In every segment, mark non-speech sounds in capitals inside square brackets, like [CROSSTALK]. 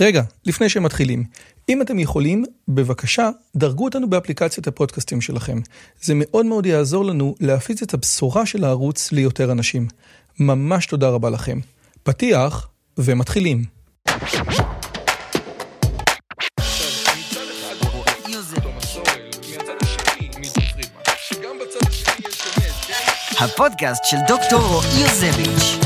רגע, לפני שמתחילים, אם אתם יכולים, בבקשה, דרגו אותנו באפליקציית הפודקאסטים שלכם. זה מאוד מאוד יעזור לנו להפיץ את הבשורה של הערוץ ליותר אנשים. ממש תודה רבה לכם. פתיח ומתחילים. הפודקאסט של דוקטור רועי יוזביץ'.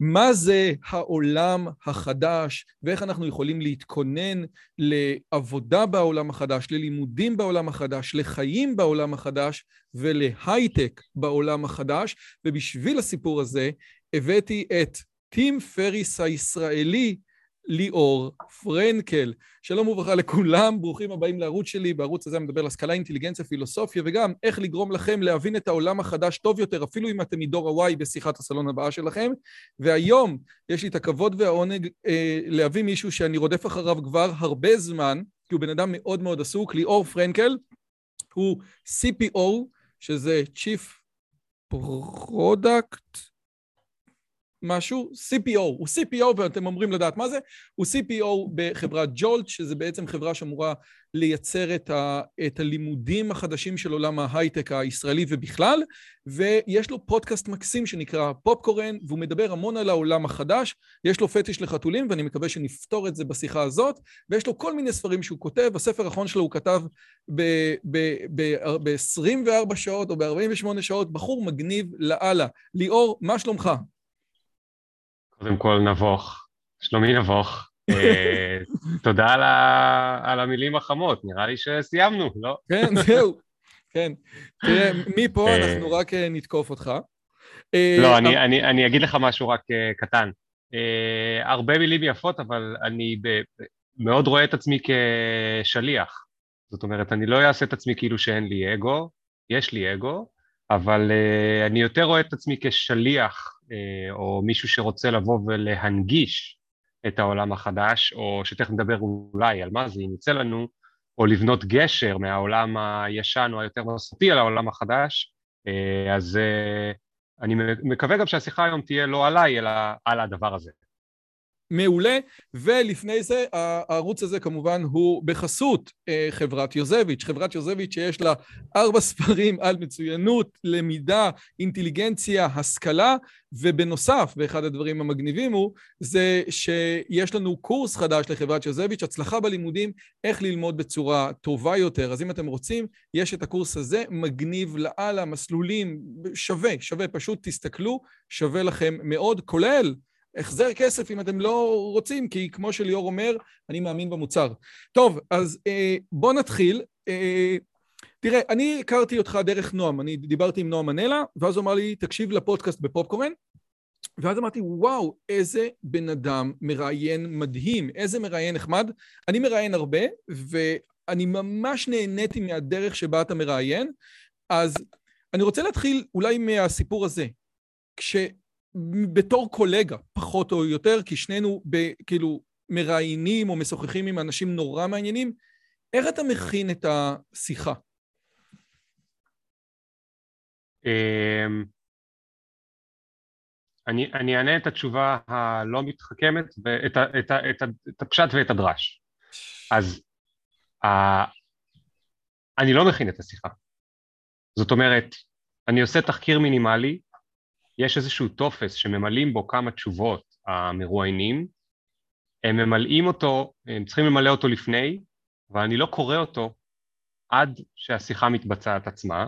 מה זה העולם החדש ואיך אנחנו יכולים להתכונן לעבודה בעולם החדש, ללימודים בעולם החדש, לחיים בעולם החדש ולהייטק בעולם החדש. ובשביל הסיפור הזה הבאתי את טים פריס הישראלי, ליאור פרנקל. שלום וברכה לכולם, ברוכים הבאים לערוץ שלי. בערוץ הזה אני מדבר על השכלה, אינטליגנציה, פילוסופיה, וגם איך לגרום לכם להבין את העולם החדש טוב יותר, אפילו אם אתם מדור ה-Y בשיחת הסלון הבאה שלכם. והיום יש לי את הכבוד והעונג אה, להביא מישהו שאני רודף אחריו כבר הרבה זמן, כי הוא בן אדם מאוד מאוד עסוק, ליאור פרנקל. הוא CPO, שזה Chief Product משהו, CPO, הוא CPO ואתם אומרים לדעת מה זה, הוא CPO בחברת ג'ולט, שזה בעצם חברה שאמורה לייצר את, ה, את הלימודים החדשים של עולם ההייטק הישראלי ובכלל, ויש לו פודקאסט מקסים שנקרא פופקורן, והוא מדבר המון על העולם החדש, יש לו פטיש לחתולים, ואני מקווה שנפתור את זה בשיחה הזאת, ויש לו כל מיני ספרים שהוא כותב, הספר האחרון שלו הוא כתב ב-24 שעות או ב-48 שעות, בחור מגניב לאללה. ליאור, מה שלומך? קודם כל נבוך, שלומי נבוך. [LAUGHS] אה, תודה על, המילים החמות, נראה לי שסיימנו, לא? כן, זהו. כן. תראה, [LAUGHS] מפה אה, אנחנו רק אה, נתקוף אותך. לא, אני, אגיד לך משהו רק קטן. הרבה מילים יפות, אבל אני. מאוד רואה את עצמי כשליח. זאת אומרת, אני לא אעשה את עצמי כאילו שאין לי אגו, יש לי אגו, אבל אני יותר רואה את עצמי כשליח או מישהו שרוצה לבוא ולהנגיש את העולם החדש, או שתכף נדבר אולי על מה זה, אם יצא לנו, או לבנות גשר מהעולם הישן או היותר מסורתי על העולם החדש, אה, אז אה, אני מקווה גם שהשיחה היום תהיה לא עליי, אלא על הדבר הזה. מעולה, ולפני זה הערוץ הזה כמובן הוא בחסות אה, חברת יוזביץ', חברת יוזביץ' שיש לה ארבע ספרים על מצוינות, למידה, אינטליגנציה, השכלה, ובנוסף, ואחד הדברים המגניבים הוא, זה שיש לנו קורס חדש לחברת יוזביץ', הצלחה בלימודים, איך ללמוד בצורה טובה יותר. אז אם אתם רוצים, יש את הקורס הזה, מגניב לאללה, מסלולים, שווה, שווה, פשוט תסתכלו, שווה לכם מאוד, כולל החזר כסף אם אתם לא רוצים, כי כמו שליאור אומר, אני מאמין במוצר. טוב, אז אה, בוא נתחיל. אה, תראה, אני הכרתי אותך דרך נועם, אני דיברתי עם נועם מנלה, ואז הוא אמר לי, תקשיב לפודקאסט בפופקורן, ואז אמרתי, וואו, איזה בן אדם מראיין מדהים, איזה מראיין נחמד. אני מראיין הרבה, ואני ממש נהניתי מהדרך שבה אתה מראיין, אז אני רוצה להתחיל אולי מהסיפור הזה. כש... בתור קולגה, פחות או יותר, כי שנינו ב, כאילו מראיינים או משוחחים עם אנשים נורא מעניינים, איך אתה מכין את השיחה? אמ, אני, אני אענה את התשובה הלא מתחכמת, ואת, את, את, את, את הפשט ואת הדרש. אז ה, אני לא מכין את השיחה. זאת אומרת, אני עושה תחקיר מינימלי, יש איזשהו טופס שממלאים בו כמה תשובות המרואיינים, הם ממלאים אותו, הם צריכים למלא אותו לפני, אבל אני לא קורא אותו עד שהשיחה מתבצעת עצמה.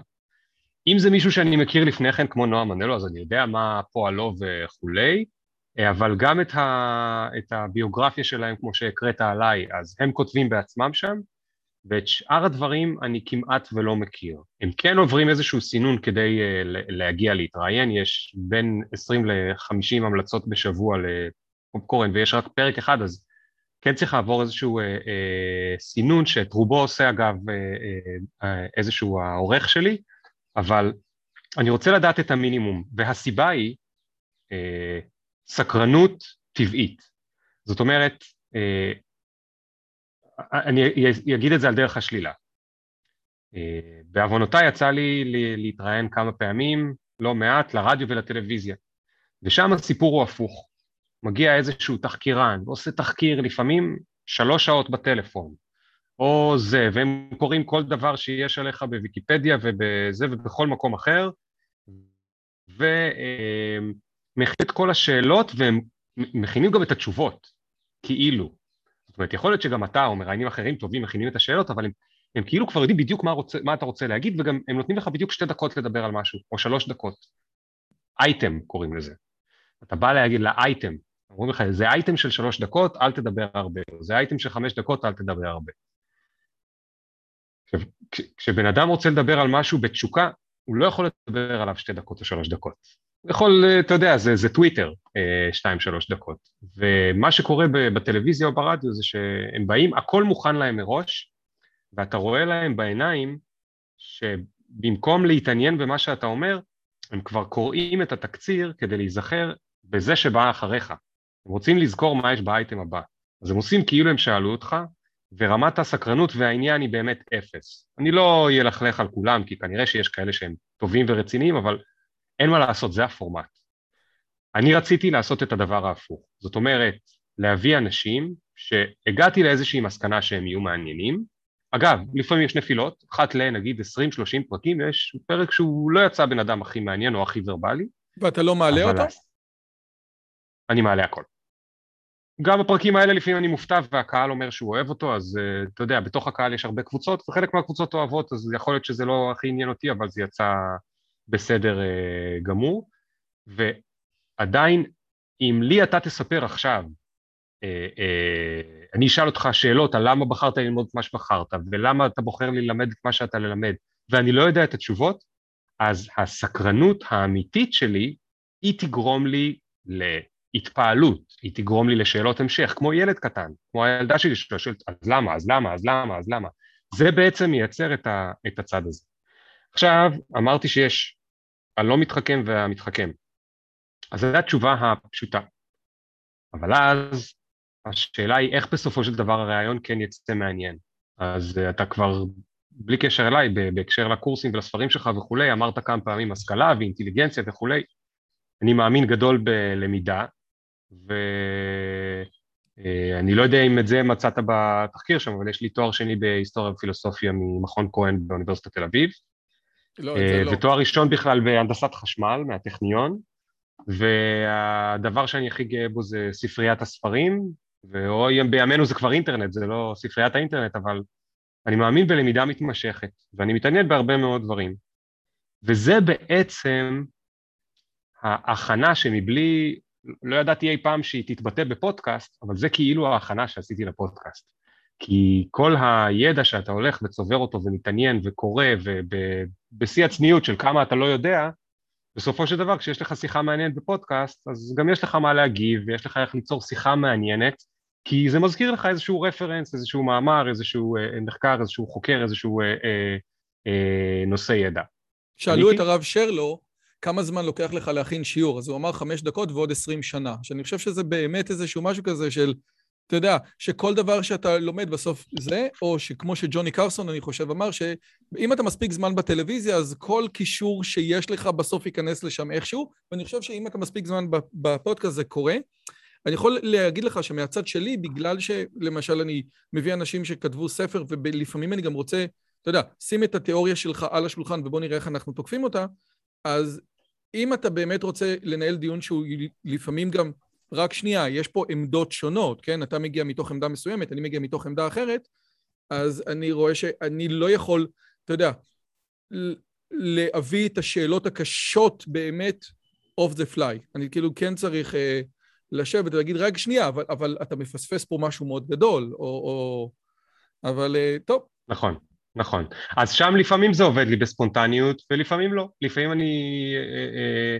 אם זה מישהו שאני מכיר לפני כן, כמו נועם מנלו, אז אני יודע מה פועלו וכולי, אבל גם את, ה, את הביוגרפיה שלהם, כמו שהקראת עליי, אז הם כותבים בעצמם שם, ואת שאר הדברים אני כמעט ולא מכיר. הם כן עוברים איזשהו סינון כדי uh, להגיע להתראיין, יש בין 20 ל-50 המלצות בשבוע לפופקורן ויש רק פרק אחד, אז כן צריך לעבור איזשהו uh, uh, סינון, שאת רובו עושה אגב uh, uh, uh, איזשהו העורך שלי, אבל אני רוצה לדעת את המינימום, והסיבה היא uh, סקרנות טבעית. זאת אומרת, uh, אני אגיד את זה על דרך השלילה. אה, בעוונותיי יצא לי להתראיין כמה פעמים, לא מעט, לרדיו ולטלוויזיה. ושם הסיפור הוא הפוך. מגיע איזשהו תחקירן, ועושה תחקיר לפעמים שלוש שעות בטלפון, או זה, והם קוראים כל דבר שיש עליך בוויקיפדיה ובזה ובכל מקום אחר, ומכין את כל השאלות, והם מכינים גם את התשובות, כאילו. זאת אומרת, יכול להיות שגם אתה או מראיינים אחרים טובים מכינים את השאלות, אבל הם, הם כאילו כבר יודעים בדיוק מה, רוצה, מה אתה רוצה להגיד, וגם הם נותנים לך בדיוק שתי דקות לדבר על משהו, או שלוש דקות. אייטם קוראים לזה. אתה בא להגיד לאייטם, אומרים לך, זה אייטם של שלוש דקות, אל תדבר הרבה, זה אייטם של חמש דקות, אל תדבר הרבה. עכשיו, כשבן אדם רוצה לדבר על משהו בתשוקה, הוא לא יכול לדבר עליו שתי דקות או שלוש דקות. יכול, אתה יודע, זה, זה טוויטר, אה, שתיים, שלוש דקות. ומה שקורה בטלוויזיה או ברדיו זה שהם באים, הכל מוכן להם מראש, ואתה רואה להם בעיניים שבמקום להתעניין במה שאתה אומר, הם כבר קוראים את התקציר כדי להיזכר בזה שבא אחריך. הם רוצים לזכור מה יש באייטם הבא. אז הם עושים כאילו הם שאלו אותך, ורמת הסקרנות והעניין היא באמת אפס. אני לא אלכלך על כולם, כי כנראה שיש כאלה שהם טובים ורציניים, אבל אין מה לעשות, זה הפורמט. אני רציתי לעשות את הדבר ההפוך. זאת אומרת, להביא אנשים שהגעתי לאיזושהי מסקנה שהם יהיו מעניינים. אגב, לפעמים יש נפילות, אחת ל... נגיד 20-30 פרקים, יש פרק שהוא לא יצא בן אדם הכי מעניין או הכי ורבלי. ואתה לא מעלה אותו? אני מעלה הכל. גם בפרקים האלה לפעמים אני מופתע והקהל אומר שהוא אוהב אותו, אז uh, אתה יודע, בתוך הקהל יש הרבה קבוצות, וחלק מהקבוצות אוהבות, אז יכול להיות שזה לא הכי עניין אותי, אבל זה יצא בסדר uh, גמור. ועדיין, אם לי אתה תספר עכשיו, uh, uh, אני אשאל אותך שאלות על למה בחרת ללמוד את מה שבחרת, ולמה אתה בוחר ללמד את מה שאתה ללמד, ואני לא יודע את התשובות, אז הסקרנות האמיתית שלי, היא תגרום לי ל... התפעלות, היא תגרום לי לשאלות המשך, כמו ילד קטן, כמו הילדה שלי ששואלת, אז למה, אז למה, אז למה, אז למה? זה בעצם מייצר את, ה, את הצד הזה. עכשיו, אמרתי שיש הלא מתחכם והמתחכם. אז זו התשובה הפשוטה. אבל אז השאלה היא איך בסופו של דבר הראיון כן יצא מעניין. אז אתה כבר, בלי קשר אליי, בהקשר לקורסים ולספרים שלך וכולי, אמרת כמה פעמים השכלה ואינטליגנציה וכולי. אני מאמין גדול בלמידה, ואני לא יודע אם את זה מצאת בתחקיר שם, אבל יש לי תואר שני בהיסטוריה ופילוסופיה ממכון כהן באוניברסיטת תל אביב. לא, את זה לא. ותואר ראשון בכלל בהנדסת חשמל מהטכניון, והדבר שאני הכי גאה בו זה ספריית הספרים, ואו בימינו זה כבר אינטרנט, זה לא ספריית האינטרנט, אבל אני מאמין בלמידה מתמשכת, ואני מתעניין בהרבה מאוד דברים. וזה בעצם ההכנה שמבלי לא ידעתי אי פעם שהיא תתבטא בפודקאסט, אבל זה כאילו ההכנה שעשיתי לפודקאסט. כי כל הידע שאתה הולך וצובר אותו ומתעניין וקורא ובשיא הצניעות של כמה אתה לא יודע, בסופו של דבר כשיש לך שיחה מעניינת בפודקאסט, אז גם יש לך מה להגיב ויש לך איך ליצור שיחה מעניינת, כי זה מזכיר לך איזשהו רפרנס, איזשהו מאמר, איזשהו אה, מחקר, איזשהו חוקר, איזשהו אה, אה, אה, נושא ידע. שאלו את הרב שרלו, כמה זמן לוקח לך להכין שיעור? אז הוא אמר חמש דקות ועוד עשרים שנה. שאני חושב שזה באמת איזשהו משהו כזה של, אתה יודע, שכל דבר שאתה לומד בסוף זה, או שכמו שג'וני קרסון, אני חושב, אמר, שאם אתה מספיק זמן בטלוויזיה, אז כל קישור שיש לך בסוף ייכנס לשם איכשהו, ואני חושב שאם אתה מספיק זמן בפודקאסט זה קורה. אני יכול להגיד לך שמהצד שלי, בגלל שלמשל אני מביא אנשים שכתבו ספר, ולפעמים אני גם רוצה, אתה יודע, שים את התיאוריה שלך על השולחן ובוא נראה איך אנחנו תוקפים אותה, אז אם אתה באמת רוצה לנהל דיון שהוא לפעמים גם, רק שנייה, יש פה עמדות שונות, כן? אתה מגיע מתוך עמדה מסוימת, אני מגיע מתוך עמדה אחרת, אז אני רואה שאני לא יכול, אתה יודע, להביא את השאלות הקשות באמת off the fly. אני כאילו כן צריך uh, לשבת ולהגיד, רק שנייה, אבל, אבל אתה מפספס פה משהו מאוד גדול, או... או... אבל uh, טוב. נכון. נכון. אז שם לפעמים זה עובד לי בספונטניות, ולפעמים לא. לפעמים אני אה, אה,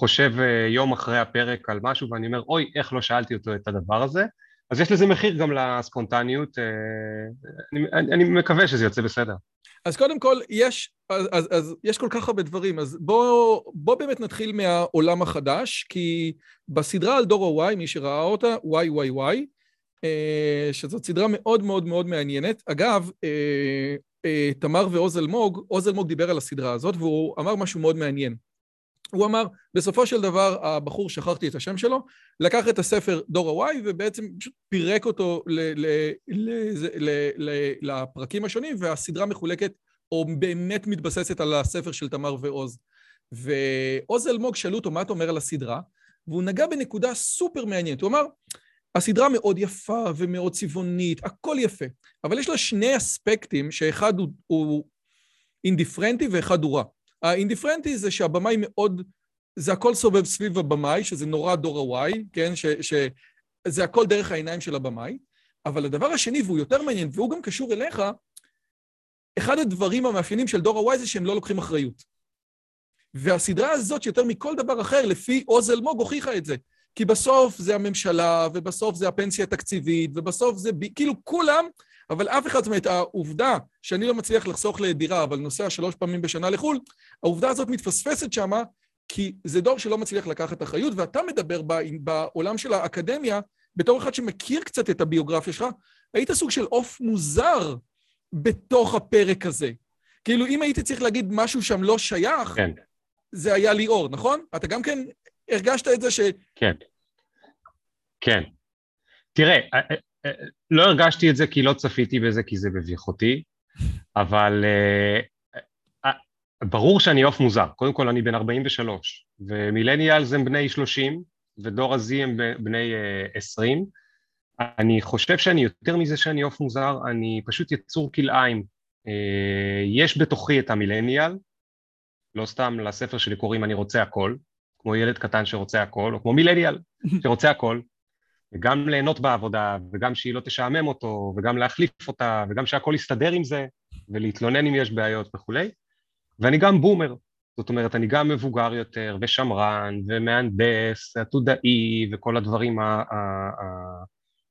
חושב אה, יום אחרי הפרק על משהו, ואני אומר, אוי, איך לא שאלתי אותו את הדבר הזה? אז יש לזה מחיר גם לספונטניות, אה, אני, אני מקווה שזה יוצא בסדר. אז קודם כל, יש, אז, אז, אז יש כל כך הרבה דברים, אז בואו בוא באמת נתחיל מהעולם החדש, כי בסדרה על דור ה-Y, מי שראה אותה, YYY, אה, שזאת סדרה מאוד מאוד מאוד מעניינת. אגב, אה, תמר ועוז אלמוג, עוז אלמוג דיבר על הסדרה הזאת, והוא אמר משהו מאוד מעניין. הוא אמר, בסופו של דבר, הבחור, שכחתי את השם שלו, לקח את הספר דור ה-Y ובעצם פשוט פירק אותו ל- ל- ל- לפרקים השונים, והסדרה מחולקת, או באמת מתבססת על הספר של תמר ועוז. ועוז אלמוג שאלו אותו, מה אתה אומר על הסדרה? והוא נגע בנקודה סופר מעניינת. הוא אמר, הסדרה מאוד יפה ומאוד צבעונית, הכל יפה, אבל יש לה שני אספקטים, שאחד הוא, הוא אינדיפרנטי ואחד הוא רע. האינדיפרנטי זה שהבמאי מאוד, זה הכל סובב סביב הבמאי, שזה נורא דור ה-Y, כן? ש, שזה הכל דרך העיניים של הבמאי, אבל הדבר השני, והוא יותר מעניין, והוא גם קשור אליך, אחד הדברים המאפיינים של דור ה-Y זה שהם לא לוקחים אחריות. והסדרה הזאת, שיותר מכל דבר אחר, לפי עוז אלמוג, הוכיחה את זה. כי בסוף זה הממשלה, ובסוף זה הפנסיה התקציבית, ובסוף זה כאילו כולם, אבל אף אחד, זאת אומרת, העובדה שאני לא מצליח לחסוך לדירה, אבל נוסע שלוש פעמים בשנה לחו"ל, העובדה הזאת מתפספסת שמה, כי זה דור שלא מצליח לקחת אחריות, ואתה מדבר בעולם של האקדמיה, בתור אחד שמכיר קצת את הביוגרפיה שלך, היית סוג של עוף מוזר בתוך הפרק הזה. כאילו, אם הייתי צריך להגיד משהו שם לא שייך, כן. זה היה ליאור, נכון? אתה גם כן הרגשת את זה ש... כן. כן. תראה, אה, אה, אה, לא הרגשתי את זה כי לא צפיתי בזה, כי זה מביך אותי, אבל ברור שאני עוף מוזר. קודם כל, אני בן 43, ומילניאלס הם בני 30, ודור הזי הם בני 20. אני חושב שאני יותר מזה שאני עוף מוזר, אני פשוט יצור כלאיים. יש בתוכי את המילניאל, לא סתם לספר שלי קוראים אני רוצה הכל, כמו ילד קטן שרוצה הכל, או כמו מילניאל שרוצה הכל, וגם ליהנות בעבודה, וגם שהיא לא תשעמם אותו, וגם להחליף אותה, וגם שהכל יסתדר עם זה, ולהתלונן אם יש בעיות וכולי. ואני גם בומר, זאת אומרת, אני גם מבוגר יותר, ושמרן, ומהנדס, עתודאי, וכל הדברים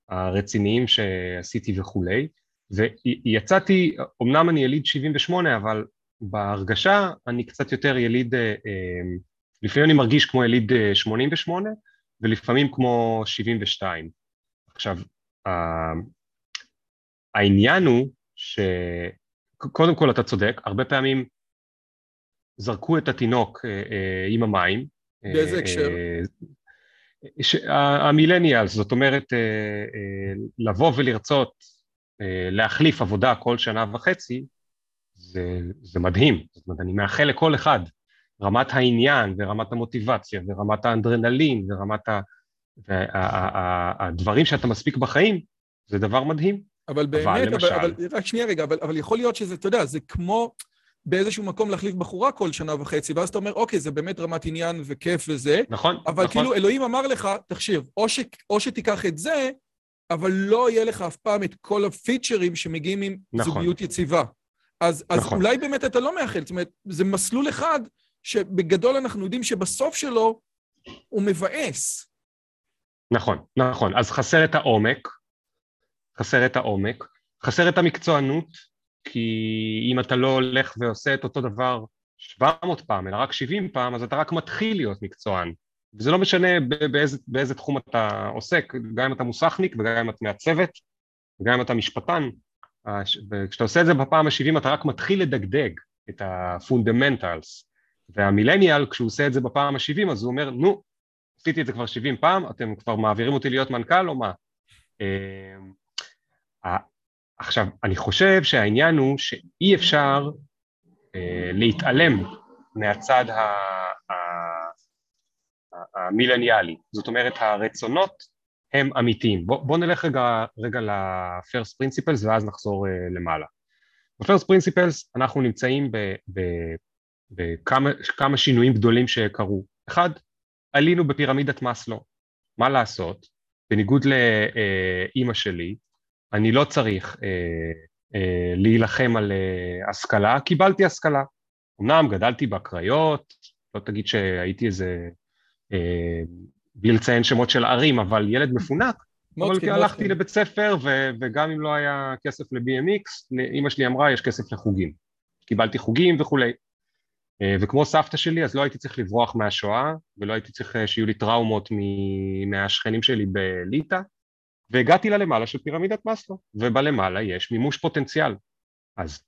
הרציניים שעשיתי וכולי. ויצאתי, אמנם אני יליד 78, אבל בהרגשה אני קצת יותר יליד, אה, אה, לפעמים אני מרגיש כמו יליד 88 אה, ולפעמים כמו 72. עכשיו, העניין הוא שקודם כל אתה צודק, הרבה פעמים זרקו את התינוק עם המים. באיזה הקשר? המילניאלס, זאת אומרת, לבוא ולרצות להחליף עבודה כל שנה וחצי, זה, זה מדהים, זאת אומרת, אני מאחל לכל אחד, רמת העניין ורמת המוטיבציה ורמת האנדרנלין ורמת ה... והדברים שאתה מספיק בחיים, זה דבר מדהים. אבל באמת, אבל, למשל... אבל, אבל רק שנייה רגע, אבל, אבל יכול להיות שזה, אתה יודע, זה כמו באיזשהו מקום להחליף בחורה כל שנה וחצי, ואז אתה אומר, אוקיי, זה באמת רמת עניין וכיף וזה, נכון, אבל נכון. כאילו אלוהים אמר לך, תחשיב, או, ש, או שתיקח את זה, אבל לא יהיה לך אף פעם את כל הפיצ'רים שמגיעים עם נכון. זוגיות יציבה. אז, אז נכון. אולי באמת אתה לא מאחל, זאת אומרת, זה מסלול אחד שבגדול אנחנו יודעים שבסוף שלו הוא מבאס. נכון, נכון. אז חסר את העומק, חסר את העומק, חסר את המקצוענות, כי אם אתה לא הולך ועושה את אותו דבר 700 פעם, אלא רק 70 פעם, אז אתה רק מתחיל להיות מקצוען. וזה לא משנה באיזה, באיזה תחום אתה עוסק, גם אם אתה מוסכניק וגם אם אתה מעצבת, וגם אם אתה משפטן, וכשאתה עושה את זה בפעם ה-70 אתה רק מתחיל לדגדג את ה fundamentals, והמילניאל כשהוא עושה את זה בפעם ה-70 אז הוא אומר נו, עשיתי את זה כבר 70 פעם, אתם כבר מעבירים אותי להיות מנכ"ל או מה? אמ, עכשיו, אני חושב שהעניין הוא שאי אפשר אה, להתעלם מהצד המילניאלי, זאת אומרת הרצונות הם אמיתיים. בוא, בוא נלך רגע, רגע ל-first principles ואז נחזור uh, למעלה. ב-first principles אנחנו נמצאים בכמה שינויים גדולים שקרו. אחד, עלינו בפירמידת מאסלו. מה לעשות? בניגוד לאימא שלי, אני לא צריך uh, uh, להילחם על uh, השכלה, קיבלתי השכלה. אמנם גדלתי בקריות, לא תגיד שהייתי איזה בלי לציין שמות של ערים, אבל ילד מפונק, אבל כי הלכתי לבית ספר, ו- וגם אם לא היה כסף ל-BMX, אימא שלי אמרה, יש כסף לחוגים. קיבלתי חוגים וכולי. אה, וכמו סבתא שלי, אז לא הייתי צריך לברוח מהשואה, ולא הייתי צריך אה, שיהיו לי טראומות מהשכנים שלי בליטא, והגעתי ללמעלה של פירמידת מאסלו, ובלמעלה יש מימוש פוטנציאל. אז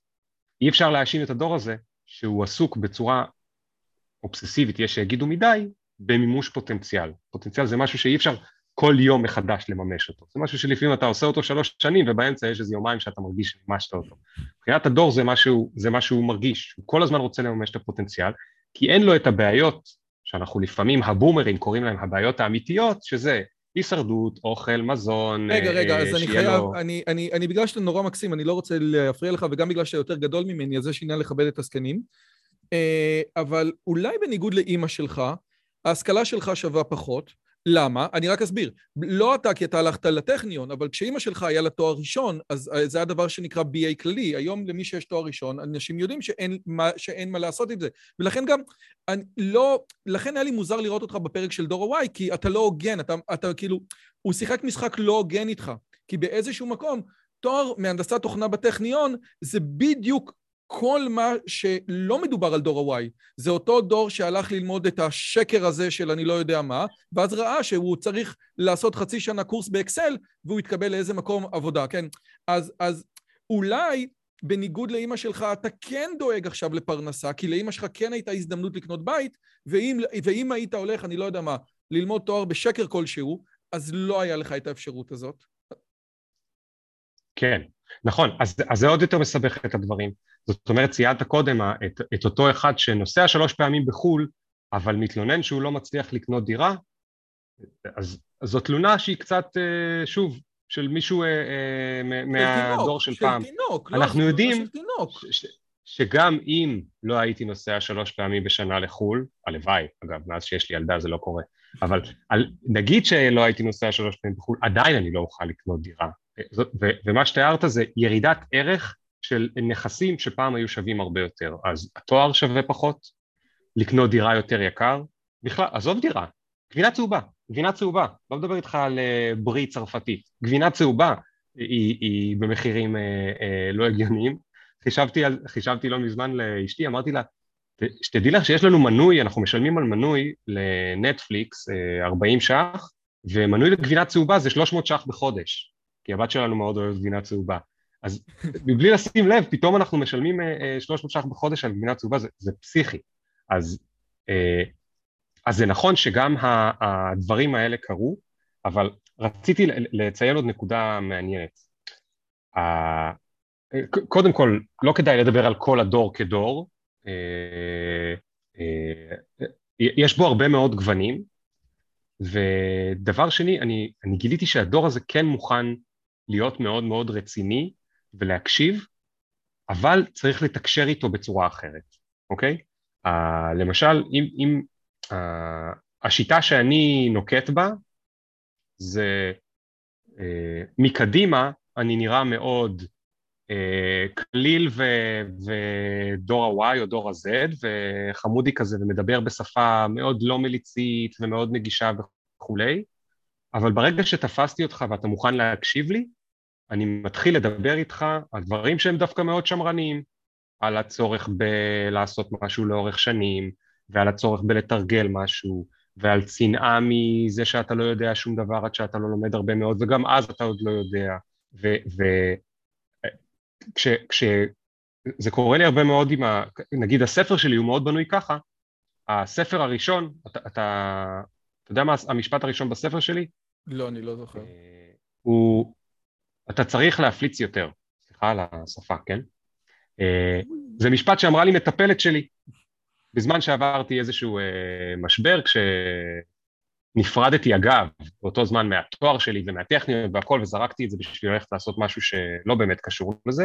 אי אפשר להאשים את הדור הזה שהוא עסוק בצורה אובססיבית, יש שיגידו מדי, במימוש פוטנציאל. פוטנציאל זה משהו שאי אפשר כל יום מחדש לממש אותו. זה משהו שלפעמים אתה עושה אותו שלוש שנים ובאמצע יש איזה יומיים שאתה מרגיש שמימשת אותו. מבחינת הדור זה משהו, זה משהו שהוא מרגיש, הוא כל הזמן רוצה לממש את הפוטנציאל, כי אין לו את הבעיות שאנחנו לפעמים הבומרים קוראים להם הבעיות האמיתיות, שזה הישרדות, אוכל, מזון, רגע, רגע, אה, אז אני שיהיה חייב, לו- אני, אני, אני בגלל שאתה נורא מקסים, אני לא רוצה להפריע לך, וגם בגלל שאתה יותר גדול ממני, אז יש עניין לכבד את הזקנים. אה, אבל אולי בניגוד לאימא שלך, ההשכלה שלך שווה פחות. למה? אני רק אסביר. לא אתה, כי אתה הלכת לטכניון, אבל כשאימא שלך היה לה תואר ראשון, אז אה, זה הדבר שנקרא BA כללי. היום למי שיש תואר ראשון, אנשים יודעים שאין מה, שאין מה לעשות עם זה. ולכן גם, אני לא, לכן היה לי מוזר לראות אותך בפרק של דור ה-Y, כי אתה לא הוגן, אתה, אתה כאילו, הוא שיחק משחק לא הוגן איתך. כי באיזשהו מקום, תואר מהנדסת תוכנה בטכניון זה בדיוק כל מה שלא מדובר על דור ה-Y. זה אותו דור שהלך ללמוד את השקר הזה של אני לא יודע מה, ואז ראה שהוא צריך לעשות חצי שנה קורס באקסל, והוא יתקבל לאיזה מקום עבודה, כן? אז, אז אולי בניגוד לאימא שלך, אתה כן דואג עכשיו לפרנסה, כי לאימא שלך כן הייתה הזדמנות לקנות בית, ואם, ואם היית הולך, אני לא יודע מה, ללמוד תואר בשקר כלשהו, אז לא היה לך את האפשרות הזאת. כן, נכון, אז, אז זה עוד יותר מסבך את הדברים. זאת אומרת, ציינת קודם את, את אותו אחד שנוסע שלוש פעמים בחו"ל, אבל מתלונן שהוא לא מצליח לקנות דירה, אז, אז זו תלונה שהיא קצת, אה, שוב, של מישהו אה, אה, מהדור של פעם. של תינוק, לא, אנחנו יודעים של תינוק. ש, ש, שגם אם לא הייתי נוסע שלוש פעמים בשנה לחו"ל, הלוואי, אגב, מאז שיש לי ילדה זה לא קורה, אבל על, נגיד שלא הייתי נוסע שלוש פעמים בחו"ל, עדיין אני לא אוכל לקנות דירה. ומה שתיארת זה ירידת ערך של נכסים שפעם היו שווים הרבה יותר. אז התואר שווה פחות, לקנות דירה יותר יקר, בכלל, עזוב דירה, גבינה צהובה, גבינה צהובה, לא מדבר איתך על אה, ברי צרפתית, גבינה צהובה היא, היא במחירים אה, אה, לא הגיוניים. חישבתי, חישבתי לא מזמן לאשתי, אמרתי לה, "ת- שתדעי לך שיש לנו מנוי, אנחנו משלמים על מנוי לנטפליקס אה, 40 ש"ח, ומנוי לגבינה צהובה זה 300 ש"ח בחודש, כי הבת שלנו מאוד אוהבת גבינה צהובה. אז מבלי לשים לב, פתאום אנחנו משלמים אה, אה, 300 ש"ח בחודש על גבינה צהובה, זה, זה פסיכי. אז, אה, אז זה נכון שגם הדברים האלה קרו, אבל רציתי לציין עוד נקודה מעניינת. קודם כל, לא כדאי לדבר על כל הדור כדור, אה, אה, יש בו הרבה מאוד גוונים, ודבר שני, אני, אני גיליתי שהדור הזה כן מוכן להיות מאוד מאוד רציני ולהקשיב, אבל צריך לתקשר איתו בצורה אחרת, אוקיי? Uh, למשל, אם, אם uh, השיטה שאני נוקט בה זה uh, מקדימה אני נראה מאוד uh, קליל ו- ודור ה-Y או דור ה-Z וחמודי כזה ומדבר בשפה מאוד לא מליצית ומאוד נגישה וכולי, אבל ברגע שתפסתי אותך ואתה מוכן להקשיב לי, אני מתחיל לדבר איתך על דברים שהם דווקא מאוד שמרניים, על הצורך בלעשות משהו לאורך שנים, ועל הצורך בלתרגל משהו, ועל צנעה מזה שאתה לא יודע שום דבר עד שאתה לא לומד הרבה מאוד, וגם אז אתה עוד לא יודע. וכשזה קורה לי הרבה מאוד עם ה... נגיד הספר שלי הוא מאוד בנוי ככה, הספר הראשון, אתה, אתה, אתה יודע מה המשפט הראשון בספר שלי? לא, אני לא זוכר. הוא, אתה צריך להפליץ יותר, סליחה על השפה, כן? זה משפט שאמרה לי מטפלת שלי, בזמן שעברתי איזשהו משבר, כשנפרדתי אגב, באותו זמן מהתואר שלי ומהטכניון והכל, וזרקתי את זה בשביל ללכת לעשות משהו שלא באמת קשור לזה.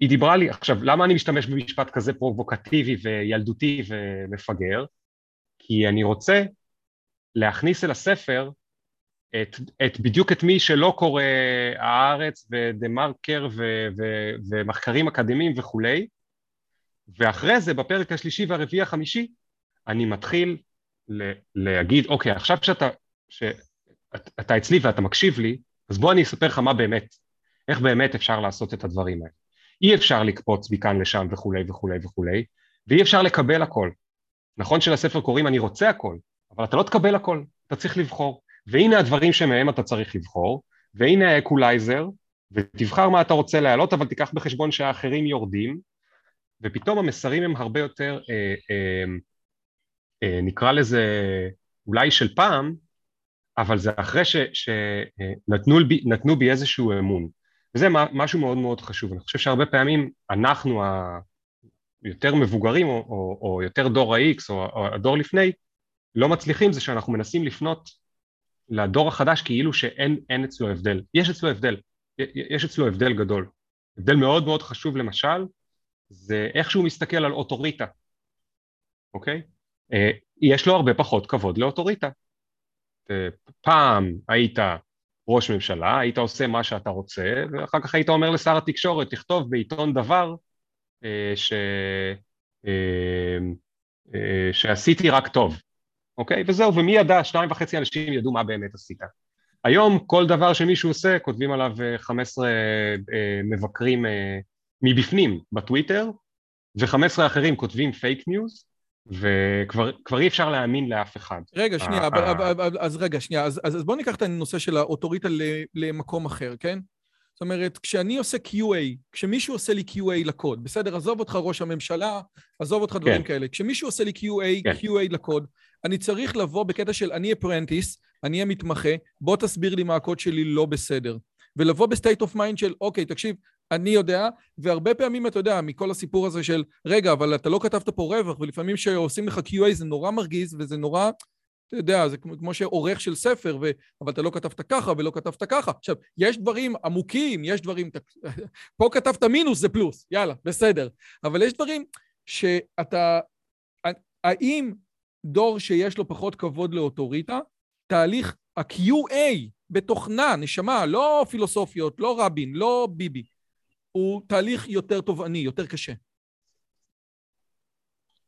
היא דיברה לי, עכשיו, למה אני משתמש במשפט כזה פרובוקטיבי וילדותי ומפגר? כי אני רוצה להכניס אל הספר את, את בדיוק את מי שלא קורא הארץ ודה מרקר ו, ו, ומחקרים אקדמיים וכולי, ואחרי זה בפרק השלישי והרביעי החמישי אני מתחיל ל, להגיד, אוקיי, עכשיו שאתה, שאתה אצלי ואתה מקשיב לי, אז בוא אני אספר לך מה באמת, איך באמת אפשר לעשות את הדברים האלה. אי אפשר לקפוץ מכאן לשם וכולי וכולי וכולי, ואי אפשר לקבל הכל. נכון שלספר קוראים אני רוצה הכל, אבל אתה לא תקבל הכל, אתה צריך לבחור. והנה הדברים שמהם אתה צריך לבחור, והנה האקולייזר, ותבחר מה אתה רוצה להעלות, אבל תיקח בחשבון שהאחרים יורדים, ופתאום המסרים הם הרבה יותר, אה, אה, אה, נקרא לזה אולי של פעם, אבל זה אחרי שנתנו בי, בי איזשהו אמון. וזה משהו מאוד מאוד חשוב. אני חושב שהרבה פעמים אנחנו היותר מבוגרים, או, או, או יותר דור ה-X, או, או הדור לפני, לא מצליחים זה שאנחנו מנסים לפנות לדור החדש כאילו שאין אצלו הבדל. יש אצלו הבדל, יש אצלו הבדל גדול. הבדל מאוד מאוד חשוב למשל, זה איך שהוא מסתכל על אוטוריטה, אוקיי? אה, יש לו הרבה פחות כבוד לאוטוריטה. אה, פעם היית ראש ממשלה, היית עושה מה שאתה רוצה, ואחר כך היית אומר לשר התקשורת, תכתוב בעיתון דבר אה, ש... שעשיתי רק טוב, אוקיי? וזהו, ומי ידע? שניים וחצי אנשים ידעו מה באמת עשית. היום כל דבר שמישהו עושה, כותבים עליו 15 מבקרים מבפנים בטוויטר, ו-15 אחרים כותבים fake news, וכבר אי אפשר להאמין לאף אחד. רגע, שנייה, אבל, אבל, אז רגע, שנייה, אז, אז בוא ניקח את הנושא של האוטוריטה למקום אחר, כן? זאת אומרת, כשאני עושה QA, כשמישהו עושה לי QA לקוד, בסדר, עזוב אותך ראש הממשלה, עזוב אותך דברים כן. כאלה, כשמישהו עושה לי QA, כן. QA לקוד, אני צריך לבוא בקטע של אני apprentice, אני המתמחה, בוא תסביר לי מה הקוד שלי לא בסדר. ולבוא ב state of mind של, אוקיי, תקשיב, אני יודע, והרבה פעמים אתה יודע, מכל הסיפור הזה של, רגע, אבל אתה לא כתבת פה רווח, ולפעמים כשעושים לך QA זה נורא מרגיז, וזה נורא, אתה יודע, זה כמו, שעורך של ספר, ו... אבל אתה לא כתבת ככה ולא כתבת ככה. עכשיו, יש דברים עמוקים, יש דברים... [LAUGHS] פה כתבת מינוס זה פלוס, יאללה, בסדר. אבל יש דברים שאתה... האם דור שיש לו פחות כבוד לאוטוריטה, תהליך ה-QA בתוכנה, נשמה, לא פילוסופיות, לא רבין, לא ביבי, הוא תהליך יותר תובעני, יותר קשה.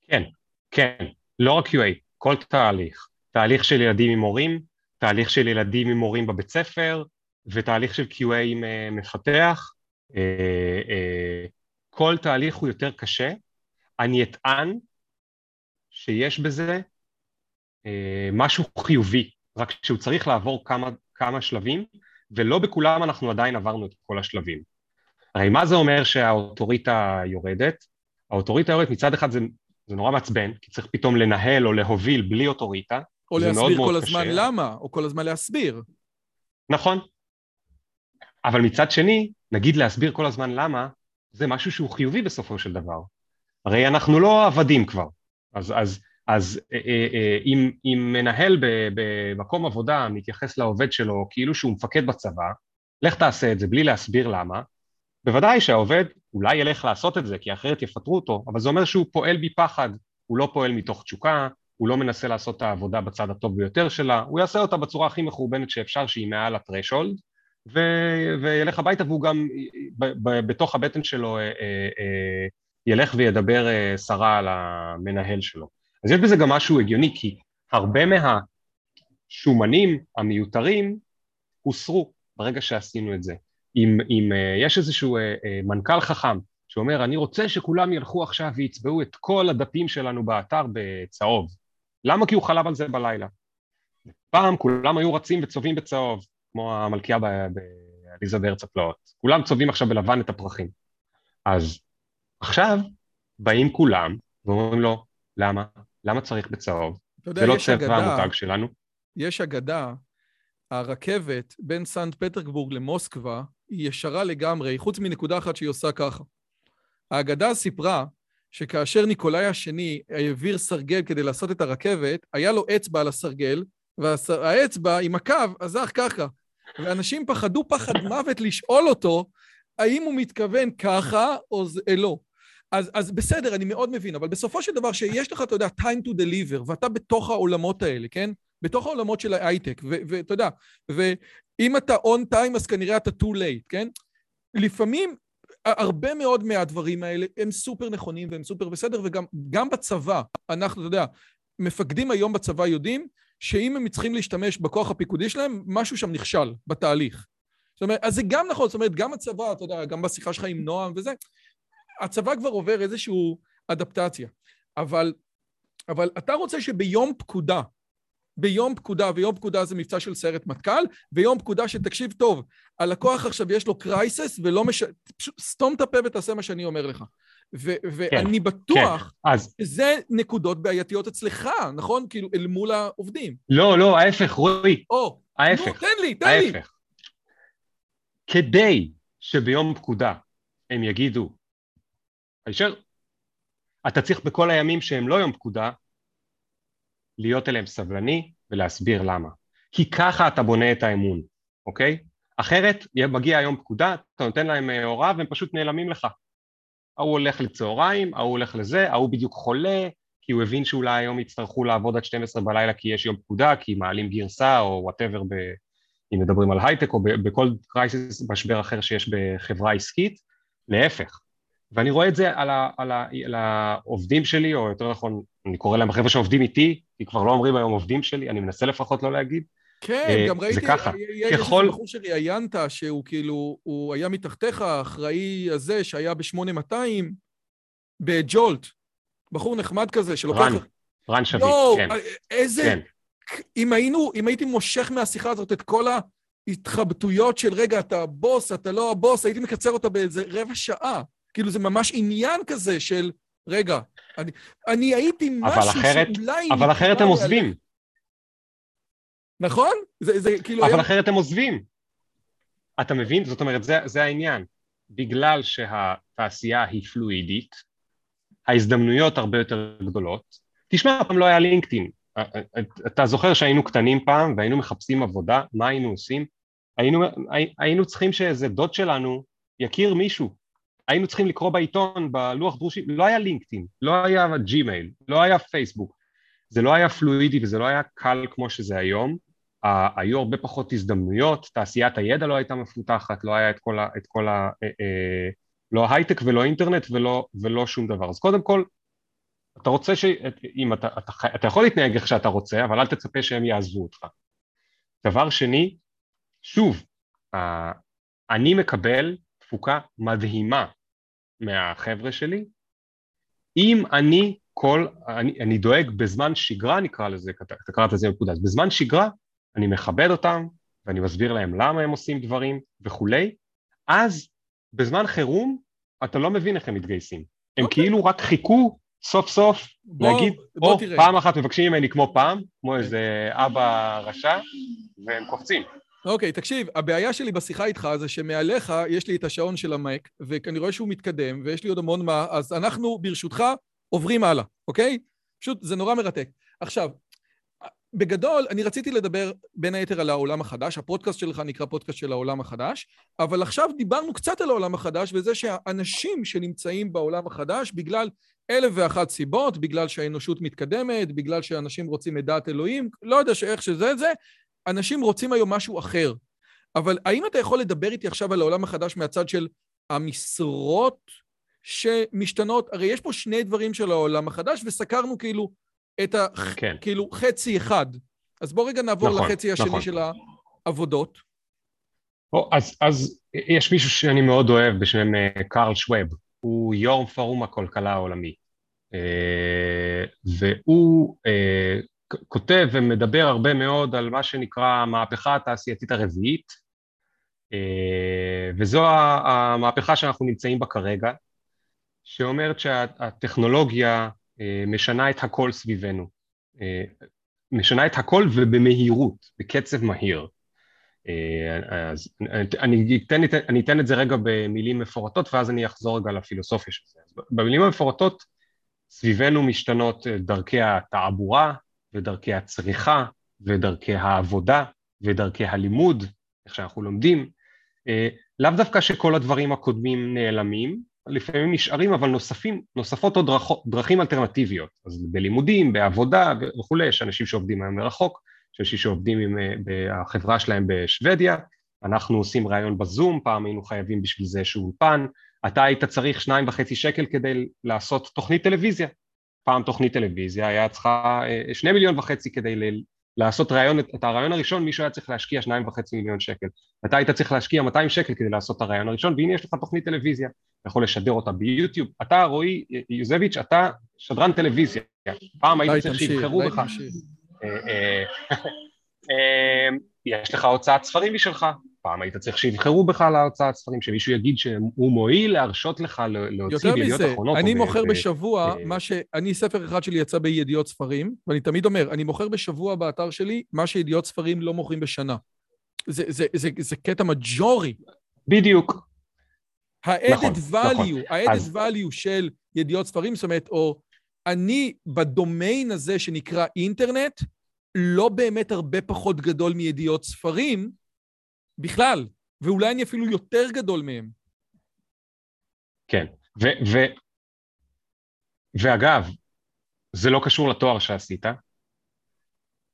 כן, כן, לא רק QA, כל תהליך. תהליך של ילדים עם מורים, תהליך של ילדים עם מורים בבית ספר, ותהליך של QA עם uh, מפתח. Uh, uh, כל תהליך הוא יותר קשה. אני אטען שיש בזה משהו חיובי, רק שהוא צריך לעבור כמה, כמה שלבים, ולא בכולם אנחנו עדיין עברנו את כל השלבים. הרי מה זה אומר שהאוטוריטה יורדת? האוטוריטה יורדת מצד אחד זה, זה נורא מעצבן, כי צריך פתאום לנהל או להוביל בלי אוטוריטה. או להסביר מאוד כל מאוד הזמן קשה. למה, או כל הזמן להסביר. נכון. אבל מצד שני, נגיד להסביר כל הזמן למה, זה משהו שהוא חיובי בסופו של דבר. הרי אנחנו לא עבדים כבר. אז, אז, אז אה, אה, אה, אם, אם מנהל במקום עבודה מתייחס לעובד שלו כאילו שהוא מפקד בצבא, לך תעשה את זה בלי להסביר למה, בוודאי שהעובד אולי ילך לעשות את זה, כי אחרת יפטרו אותו, אבל זה אומר שהוא פועל בפחד, הוא לא פועל מתוך תשוקה, הוא לא מנסה לעשות את העבודה בצד הטוב ביותר שלה, הוא יעשה אותה בצורה הכי מחורבנת שאפשר, שהיא מעל הטרשולד, ו- וילך הביתה והוא גם ב- ב- בתוך הבטן שלו אה, אה, אה, ילך וידבר סרה על המנהל שלו. אז יש בזה גם משהו הגיוני, כי הרבה מהשומנים המיותרים הוסרו ברגע שעשינו את זה. אם, אם יש איזשהו מנכ"ל חכם שאומר, אני רוצה שכולם ילכו עכשיו ויצבעו את כל הדפים שלנו באתר בצהוב. למה? כי הוא חלב על זה בלילה. פעם כולם היו רצים וצובעים בצהוב, כמו המלכייה בעליזה בארץ הפלאות. כולם צובעים עכשיו בלבן את הפרחים. אז עכשיו באים כולם ואומרים לו, למה? למה צריך בצהוב? זה לא צבע המותג שלנו. יש אגדה, הרכבת בין סנט פטרבורג למוסקבה היא ישרה לגמרי, חוץ מנקודה אחת שהיא עושה ככה. האגדה סיפרה שכאשר ניקולאי השני העביר סרגל כדי לעשות את הרכבת, היה לו אצבע על הסרגל, והאצבע עם הקו עזר ככה. ואנשים פחדו פחד מוות לשאול אותו האם הוא מתכוון ככה או זה, אה, לא. אז, אז בסדר, אני מאוד מבין, אבל בסופו של דבר שיש לך, אתה יודע, time to deliver, ואתה בתוך העולמות האלה, כן? בתוך העולמות של ההייטק, ואתה יודע, ואם אתה on time אז כנראה אתה too late, כן? לפעמים הרבה מאוד מהדברים האלה הם סופר נכונים והם סופר בסדר, וגם בצבא, אנחנו, אתה יודע, מפקדים היום בצבא יודעים שאם הם צריכים להשתמש בכוח הפיקודי שלהם, משהו שם נכשל בתהליך. זאת אומרת, אז זה גם נכון, זאת אומרת, גם הצבא, אתה יודע, גם בשיחה שלך עם נועם וזה, הצבא כבר עובר איזושהי אדפטציה. אבל, אבל אתה רוצה שביום פקודה, ביום פקודה, ויום פקודה זה מבצע של סיירת מטכ"ל, ויום פקודה שתקשיב טוב, הלקוח עכשיו יש לו קרייסס ולא מש... פשוט סתום את הפה ותעשה מה שאני אומר לך. ו- ואני כן, בטוח כן, אז שזה נקודות בעייתיות אצלך, נכון? כאילו, אל מול העובדים. לא, לא, ההפך, רועי, או, נו, ההפך, תן לי, תן לי. ההפך. כדי שביום פקודה הם יגידו, הישר, אתה צריך בכל הימים שהם לא יום פקודה, להיות אליהם סבלני ולהסביר למה. כי ככה אתה בונה את האמון, אוקיי? אחרת מגיע יום פקודה, אתה נותן להם אה, הוראה והם פשוט נעלמים לך. ההוא הולך לצהריים, ההוא הולך לזה, ההוא בדיוק חולה, כי הוא הבין שאולי היום יצטרכו לעבוד עד 12 בלילה כי יש יום פקודה, כי מעלים גרסה או whatever, אם מדברים על הייטק או בכל crisis, משבר אחר שיש בחברה עסקית, להפך. ואני רואה את זה על, ה, על, ה, על העובדים שלי, או יותר נכון, אני קורא להם החבר'ה שעובדים איתי, כי כבר לא אומרים היום עובדים שלי, אני מנסה לפחות לא להגיד. כן, אה, גם זה ראיתי, ככה. יש ככל- בחור שראיינת, שהוא כאילו, הוא היה מתחתיך, האחראי הזה שהיה ב-8200, בג'ולט. בחור נחמד כזה, שלוקח... רן, רן שביט, כן, איזה... כן. אם היינו, אם הייתי מושך מהשיחה הזאת את כל ההתחבטויות של רגע, אתה הבוס, אתה לא הבוס, הייתי מקצר אותה באיזה רבע שעה. כאילו, זה ממש עניין כזה של, רגע, אני, אני הייתי משהו אחרת- שאולי... אבל אחרת הם עוזבים. נכון? זה, זה כאילו... אבל היה- אחרת הם עוזבים. אתה מבין? זאת אומרת, זה, זה העניין. בגלל שהתעשייה היא פלואידית, ההזדמנויות הרבה יותר גדולות. תשמע, פעם לא היה לינקדאין. אתה זוכר שהיינו קטנים פעם והיינו מחפשים עבודה, מה היינו עושים? היינו, היינו צריכים שאיזה דוד שלנו יכיר מישהו. היינו צריכים לקרוא בעיתון, בלוח דרושים, לא היה לינקדאין, לא היה ג'ימייל, לא היה פייסבוק. זה לא היה פלואידי וזה לא היה קל כמו שזה היום. היו הרבה פחות הזדמנויות, תעשיית הידע לא הייתה מפותחת, לא היה את כל ה... את כל ה אה, אה, לא הייטק ולא אינטרנט ולא, ולא שום דבר. אז קודם כל, אתה רוצה ש... אם אתה, אתה, אתה יכול להתנהג איך שאתה רוצה, אבל אל תצפה שהם יעזבו אותך. דבר שני, שוב, אני מקבל תפוקה מדהימה מהחבר'ה שלי, אם אני כל, אני, אני דואג בזמן שגרה נקרא לזה, אתה קראת לזה נקודה, בזמן שגרה אני מכבד אותם ואני מסביר להם למה הם עושים דברים וכולי, אז בזמן חירום אתה לא מבין איך הם מתגייסים. הם אוקיי. כאילו רק חיכו סוף סוף בוא- להגיד, בוא או תראה. פעם אחת מבקשים ממני כמו פעם, כמו איזה אבא רשע, והם קופצים. אוקיי, תקשיב, הבעיה שלי בשיחה איתך זה שמעליך יש לי את השעון של המק, ואני רואה שהוא מתקדם, ויש לי עוד המון מה, אז אנחנו, ברשותך, עוברים הלאה, אוקיי? פשוט, זה נורא מרתק. עכשיו, בגדול, אני רציתי לדבר בין היתר על העולם החדש, הפודקאסט שלך נקרא פודקאסט של העולם החדש, אבל עכשיו דיברנו קצת על העולם החדש, וזה שהאנשים שנמצאים בעולם החדש, בגלל אלף ואחת סיבות, בגלל שהאנושות מתקדמת, בגלל שאנשים רוצים את דעת אלוהים, לא יודע שאיך שזה זה, אנשים רוצים היום משהו אחר. אבל האם אתה יכול לדבר איתי עכשיו על העולם החדש מהצד של המשרות שמשתנות? הרי יש פה שני דברים של העולם החדש, וסקרנו כאילו את ה... כן. כאילו חצי אחד. אז בוא רגע נעבור נכון, לחצי השני נכון. של העבודות. או, אז, אז יש מישהו שאני מאוד אוהב בשם אה, קארל שווב, הוא יו"ר פורום הכלכלה העולמי. אה, והוא כ- כותב ומדבר הרבה מאוד על מה שנקרא המהפכה התעשייתית הרביעית, אה, וזו המהפכה שאנחנו נמצאים בה כרגע, שאומרת שהטכנולוגיה אה, משנה את הכל סביבנו. אה, משנה את הכל ובמהירות, בקצב מהיר. אז אני אתן, את- אני אתן את זה רגע במילים מפורטות ואז אני אחזור רגע לפילוסופיה של זה. במילים המפורטות סביבנו משתנות דרכי התעבורה ודרכי הצריכה ודרכי העבודה ודרכי הלימוד, איך שאנחנו לומדים. אה, לאו דווקא שכל הדברים הקודמים נעלמים, לפעמים נשארים אבל נוספים, נוספות עוד דרכו- דרכים אלטרנטיביות. אז בלימודים, בעבודה וכולי, יש אנשים שעובדים היום מרחוק, יש אנשים שעובדים עם אה, בחברה שלהם בשוודיה, אנחנו עושים ראיון בזום, פעם היינו חייבים בשביל זה איזשהו אולפן, אתה היית צריך שניים וחצי שקל כדי לעשות תוכנית טלוויזיה. פעם תוכנית טלוויזיה היה צריכה אה, שני מיליון וחצי כדי ל- לעשות ראיון, את הרעיון הראשון מישהו היה צריך להשקיע שניים וחצי מיליון שקל. אתה היית צריך להשקיע 200 שקל כדי לעשות את הרעיון הראשון, והנה יש לך תוכנית טלוויזיה, אתה יכול לשדר אותה ביוטיוב. אתה, רועי יוזביץ', אתה שדרן טלוויזיה. פעם היית צריך שיבחרו בך. אה, [LAUGHS] אה, אה, יש לך הוצאת ספרים משלך. פעם היית צריך שיבחרו בך להוצאת ספרים, שמישהו יגיד שהוא מועיל להרשות לך להוציא יותר בידיעות מזה, אחרונות. אני או ב- מוכר ב- בשבוע, מה ש... אני, ספר אחד שלי יצא בידיעות ספרים, ואני תמיד אומר, אני מוכר בשבוע באתר שלי מה שידיעות ספרים לא מוכרים בשנה. זה, זה, זה, זה קטע מג'ורי. בדיוק. ה-added נכון, value, נכון. ה-added אז- value של ידיעות ספרים, זאת אומרת, או אני בדומיין הזה שנקרא אינטרנט, לא באמת הרבה פחות גדול מידיעות ספרים בכלל, ואולי אני אפילו יותר גדול מהם. כן. ו, ו, ואגב, זה לא קשור לתואר שעשית,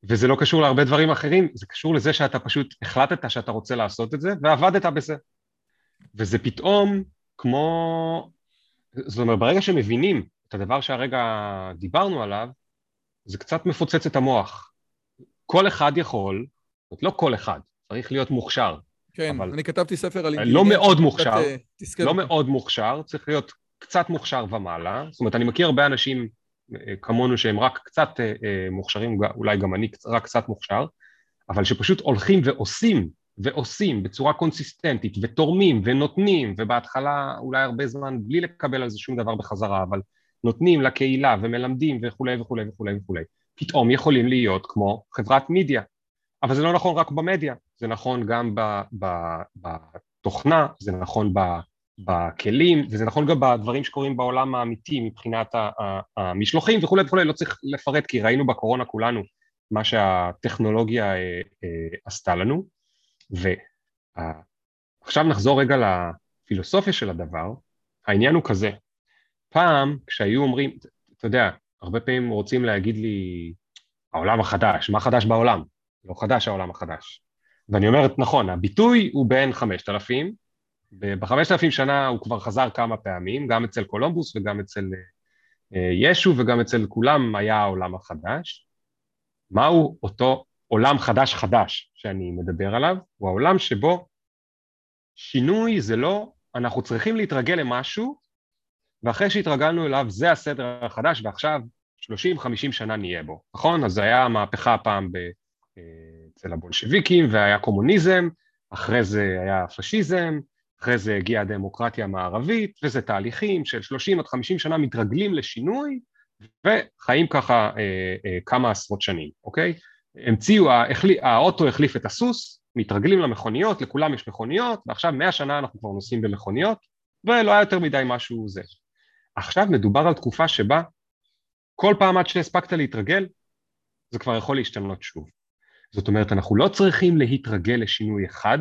וזה לא קשור להרבה דברים אחרים, זה קשור לזה שאתה פשוט החלטת שאתה רוצה לעשות את זה, ועבדת בזה. וזה פתאום כמו... זאת אומרת, ברגע שמבינים את הדבר שהרגע דיברנו עליו, זה קצת מפוצץ את המוח. כל אחד יכול, זאת אומרת, לא כל אחד, צריך להיות מוכשר. כן, אבל- אני כתבתי ספר על לא אינטליגנציה. מאוד קצת, מוכשר, אה, תסכל לא. מאוד מוכשר, צריך להיות קצת מוכשר ומעלה. זאת אומרת, אני מכיר הרבה אנשים אה, כמונו שהם רק קצת אה, אה, מוכשרים, אולי גם אני רק קצת מוכשר, אבל שפשוט הולכים ועושים, ועושים בצורה קונסיסטנטית, ותורמים, ונותנים, ובהתחלה אולי הרבה זמן בלי לקבל על זה שום דבר בחזרה, אבל נותנים לקהילה ומלמדים וכולי וכולי וכולי וכולי, פתאום יכולים להיות כמו חברת מידיה. אבל זה לא נכון רק במדיה, זה נכון גם בתוכנה, זה נכון בכלים, וזה נכון גם בדברים שקורים בעולם האמיתי מבחינת המשלוחים וכולי וכולי, לא צריך לפרט כי ראינו בקורונה כולנו מה שהטכנולוגיה אה, אה, עשתה לנו. ועכשיו נחזור רגע לפילוסופיה של הדבר, העניין הוא כזה, פעם כשהיו אומרים, אתה יודע, הרבה פעמים רוצים להגיד לי, העולם החדש, מה חדש בעולם? לא חדש העולם החדש. ואני אומר, נכון, הביטוי הוא בין 5,000, בחמשת אלפים שנה הוא כבר חזר כמה פעמים, גם אצל קולומבוס וגם אצל אה, ישו וגם אצל כולם היה העולם החדש. מהו אותו עולם חדש חדש שאני מדבר עליו? הוא העולם שבו שינוי זה לא, אנחנו צריכים להתרגל למשהו, ואחרי שהתרגלנו אליו זה הסדר החדש, ועכשיו 30-50 שנה נהיה בו, נכון? אז זה היה המהפכה פעם ב, אה, אצל הבולשביקים, והיה קומוניזם, אחרי זה היה פשיזם, אחרי זה הגיעה הדמוקרטיה המערבית, וזה תהליכים של 30 עד 50 שנה מתרגלים לשינוי, וחיים ככה אה, אה, כמה עשרות שנים, אוקיי? המציאו, החלי, האוטו החליף את הסוס, מתרגלים למכוניות, לכולם יש מכוניות, ועכשיו 100 שנה אנחנו כבר נוסעים במכוניות, ולא היה יותר מדי משהו זה. עכשיו מדובר על תקופה שבה כל פעם עד שהספקת להתרגל, זה כבר יכול להשתנות שוב. זאת אומרת, אנחנו לא צריכים להתרגל לשינוי אחד,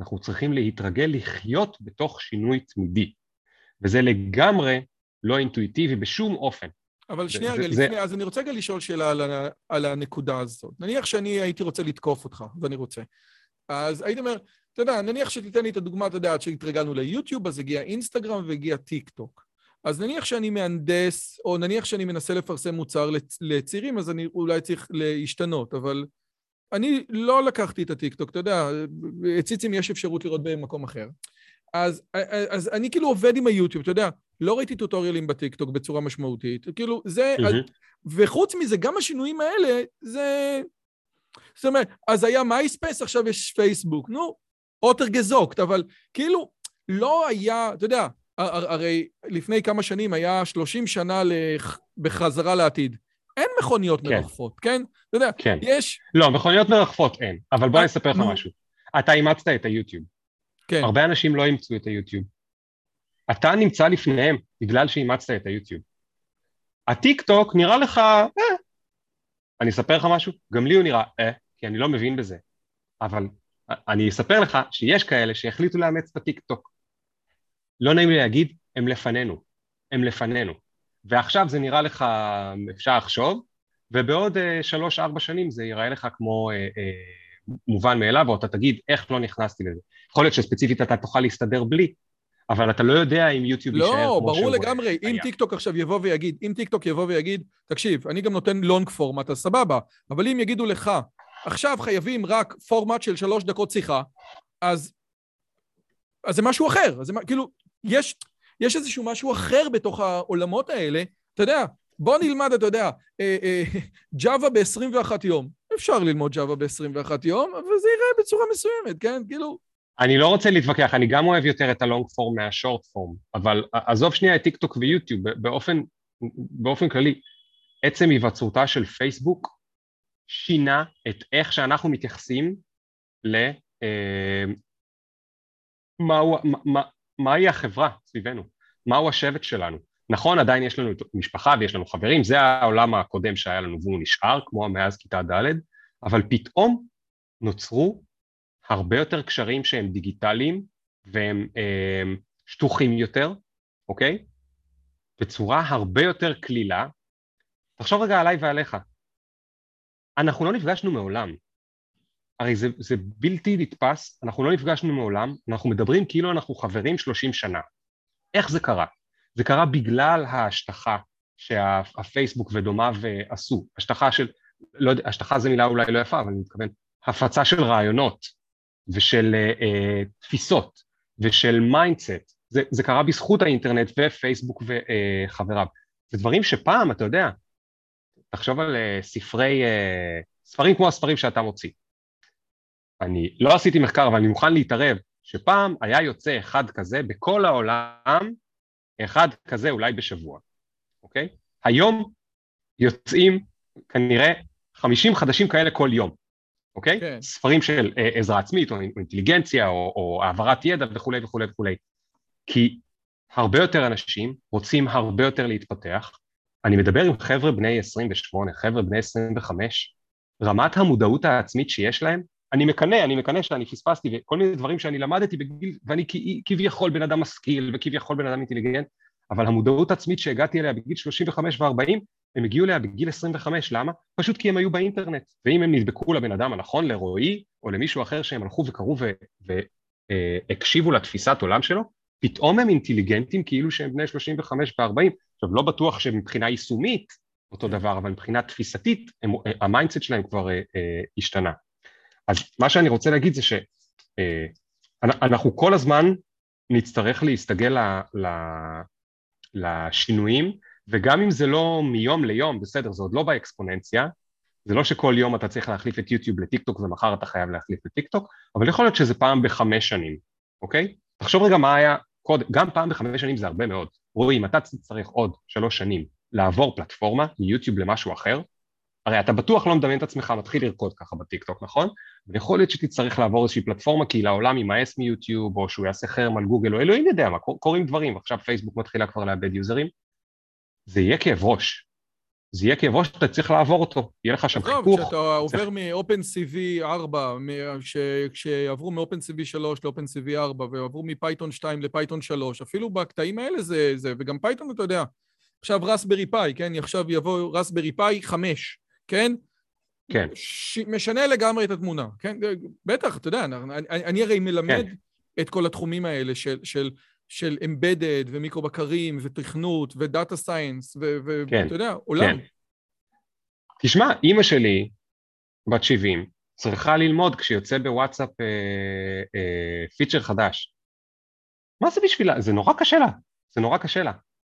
אנחנו צריכים להתרגל לחיות בתוך שינוי תמידי. וזה לגמרי לא אינטואיטיבי בשום אופן. אבל שנייה זה- רגע, לפני, אז אני רוצה רגע לשאול שאלה על, ה- על הנקודה הזאת. נניח שאני הייתי רוצה לתקוף אותך, ואני רוצה. אז הייתי אומר, אתה יודע, נניח שתיתן לי את הדוגמה, אתה יודע, עד שהתרגלנו ליוטיוב, אז הגיע אינסטגרם והגיע טיק טוק. אז נניח שאני מהנדס, או נניח שאני מנסה לפרסם מוצר לצ- לצעירים, אז אני אולי צריך להשתנות, אבל אני לא לקחתי את הטיקטוק, אתה יודע, ציצים יש אפשרות לראות במקום אחר. אז, אז אני כאילו עובד עם היוטיוב, אתה יודע, לא ראיתי טוטוריאלים בטיקטוק בצורה משמעותית, כאילו זה, מהמם. וחוץ מזה, גם השינויים האלה, זה... זאת אומרת, אז היה מייספייס, עכשיו יש פייסבוק, נו, האט ער געזאגט, אבל כאילו, לא היה, אתה יודע, הר- הרי לפני כמה שנים היה 30 שנה לח- בחזרה לעתיד. אין מכוניות כן. מרחפות, כן? אתה יודע, כן. יש... לא, מכוניות מרחפות אין, אבל בוא אה, אני אספר לך נו. משהו. אתה אימצת את היוטיוב. כן, הרבה אנשים לא אימצו את היוטיוב. אתה נמצא לפניהם בגלל שאימצת את היוטיוב. הטיק טוק נראה לך, אה. אני אספר לך משהו? גם לי הוא נראה, אה, כי אני לא מבין בזה. אבל אני אספר לך שיש כאלה שהחליטו לאמץ את הטיק טוק. לא נעים לי להגיד, הם לפנינו. הם לפנינו. ועכשיו זה נראה לך, אפשר לחשוב, ובעוד אה, שלוש-ארבע שנים זה ייראה לך כמו אה, אה, מובן מאליו, או אתה תגיד, איך לא נכנסתי לזה. יכול להיות שספציפית אתה תוכל להסתדר בלי, אבל אתה לא יודע אם יוטיוב יישאר לא, כמו שהוא ברור לגמרי. אם היה. טיקטוק עכשיו יבוא ויגיד, אם טיקטוק יבוא ויגיד, תקשיב, אני גם נותן long format, אז סבבה, אבל אם יגידו לך, עכשיו חייבים רק פורמט של שלוש דקות שיחה, אז, אז זה משהו אחר. אז זה, כאילו, יש, יש איזשהו משהו אחר בתוך העולמות האלה. אתה יודע, בוא נלמד, אתה יודע, ג'אווה ב-21 יום. אפשר ללמוד ג'אווה ב-21 יום, אבל זה יראה בצורה מסוימת, כן? כאילו... אני לא רוצה להתווכח, אני גם אוהב יותר את הלונג פורם מהשורט פורם, אבל עזוב שנייה את טיק טוק ויוטיוב, באופן, באופן כללי, עצם היווצרותה של פייסבוק שינה את איך שאנחנו מתייחסים ל... אה, מהו, מה, מהי החברה סביבנו, מהו השבט שלנו. נכון, עדיין יש לנו משפחה ויש לנו חברים, זה העולם הקודם שהיה לנו והוא נשאר, כמו מאז כיתה ד', אבל פתאום נוצרו הרבה יותר קשרים שהם דיגיטליים והם אה, שטוחים יותר, אוקיי? בצורה הרבה יותר קלילה. תחשוב רגע עליי ועליך. אנחנו לא נפגשנו מעולם. הרי זה, זה בלתי נתפס, אנחנו לא נפגשנו מעולם, אנחנו מדברים כאילו אנחנו חברים 30 שנה. איך זה קרה? זה קרה בגלל ההשטחה שהפייסבוק ודומיו אה, עשו. השטחה של, לא יודע, השטחה זו מילה אולי לא יפה, אבל אני מתכוון, הפצה של רעיונות ושל uh, uh, תפיסות ושל mindset. זה, זה קרה בזכות האינטרנט ופייסבוק וחבריו. זה דברים שפעם, אתה יודע, תחשוב על uh, ספרי, uh, ספרים כמו הספרים שאתה מוציא. אני לא עשיתי מחקר, אבל אני מוכן להתערב שפעם היה יוצא אחד כזה בכל העולם, אחד כזה אולי בשבוע, אוקיי? היום יוצאים כנראה 50 חדשים כאלה כל יום, אוקיי? כן. ספרים של אה, עזרה עצמית או אינטליגנציה או, או העברת ידע וכולי וכולי וכולי. כי הרבה יותר אנשים רוצים הרבה יותר להתפתח. אני מדבר עם חבר'ה בני 28, חבר'ה בני 25, רמת המודעות העצמית שיש להם אני מקנא, אני מקנא שאני פספסתי וכל מיני דברים שאני למדתי בגיל, ואני כביכול בן אדם משכיל וכביכול בן אדם אינטליגנט, אבל המודעות העצמית שהגעתי אליה בגיל 35 ו-40, הם הגיעו אליה בגיל 25, למה? פשוט כי הם היו באינטרנט, ואם הם נדבקו לבן אדם הנכון, לרועי, או למישהו אחר שהם הלכו וקראו והקשיבו אה, לתפיסת עולם שלו, פתאום הם אינטליגנטים כאילו שהם בני 35 ו-40. עכשיו, לא בטוח שמבחינה יישומית אותו דבר, אבל מבחינה תפיסתית, ה mindset שלהם כבר אה, אה, השתנה. אז מה שאני רוצה להגיד זה שאנחנו אה, כל הזמן נצטרך להסתגל לשינויים, וגם אם זה לא מיום ליום, בסדר, זה עוד לא באקספוננציה, זה לא שכל יום אתה צריך להחליף את יוטיוב לטיק טוק ומחר אתה חייב להחליף לטיק טוק, אבל יכול להיות שזה פעם בחמש שנים, אוקיי? תחשוב רגע מה היה קודם, גם פעם בחמש שנים זה הרבה מאוד. רועי, אם אתה צריך עוד שלוש שנים לעבור פלטפורמה מיוטיוב למשהו אחר, הרי אתה בטוח לא מדמיין את עצמך מתחיל לרקוד ככה בטיקטוק, נכון? ויכול להיות שתצטרך לעבור איזושהי פלטפורמה כי לעולם יימאס מיוטיוב, או שהוא יעשה חרם על גוגל, או אלוהים יודע מה, קורים דברים, עכשיו פייסבוק מתחילה כבר לאבד userים. זה יהיה כאב ראש. זה יהיה כאב ראש שאתה צריך לעבור אותו, יהיה לך שם חיכוך. כשאתה עובר מ-OpenCV 4, כשיעברו מ-OpenCV 3 ל-OpenCV 4, ועברו מפייתון 2 לפייתון 3, אפילו בקטעים האלה זה, זה, וגם פייתון, אתה יודע, עכשיו רסברי פאי, כן? עכשיו יבוא רסברי פאי 5, כן? כן. ש... משנה לגמרי את התמונה, כן? בטח, אתה יודע, אני, אני הרי מלמד כן. את כל התחומים האלה של, של, של embedded ומיקרו-בקרים ותכנות ו data science, ואתה כן. יודע, עולם. כן. תשמע, אימא שלי, בת 70, צריכה ללמוד כשיוצא בוואטסאפ אה, אה, feature חדש. מה זה בשבילה? זה נורא קשה לה, זה נורא קשה לה.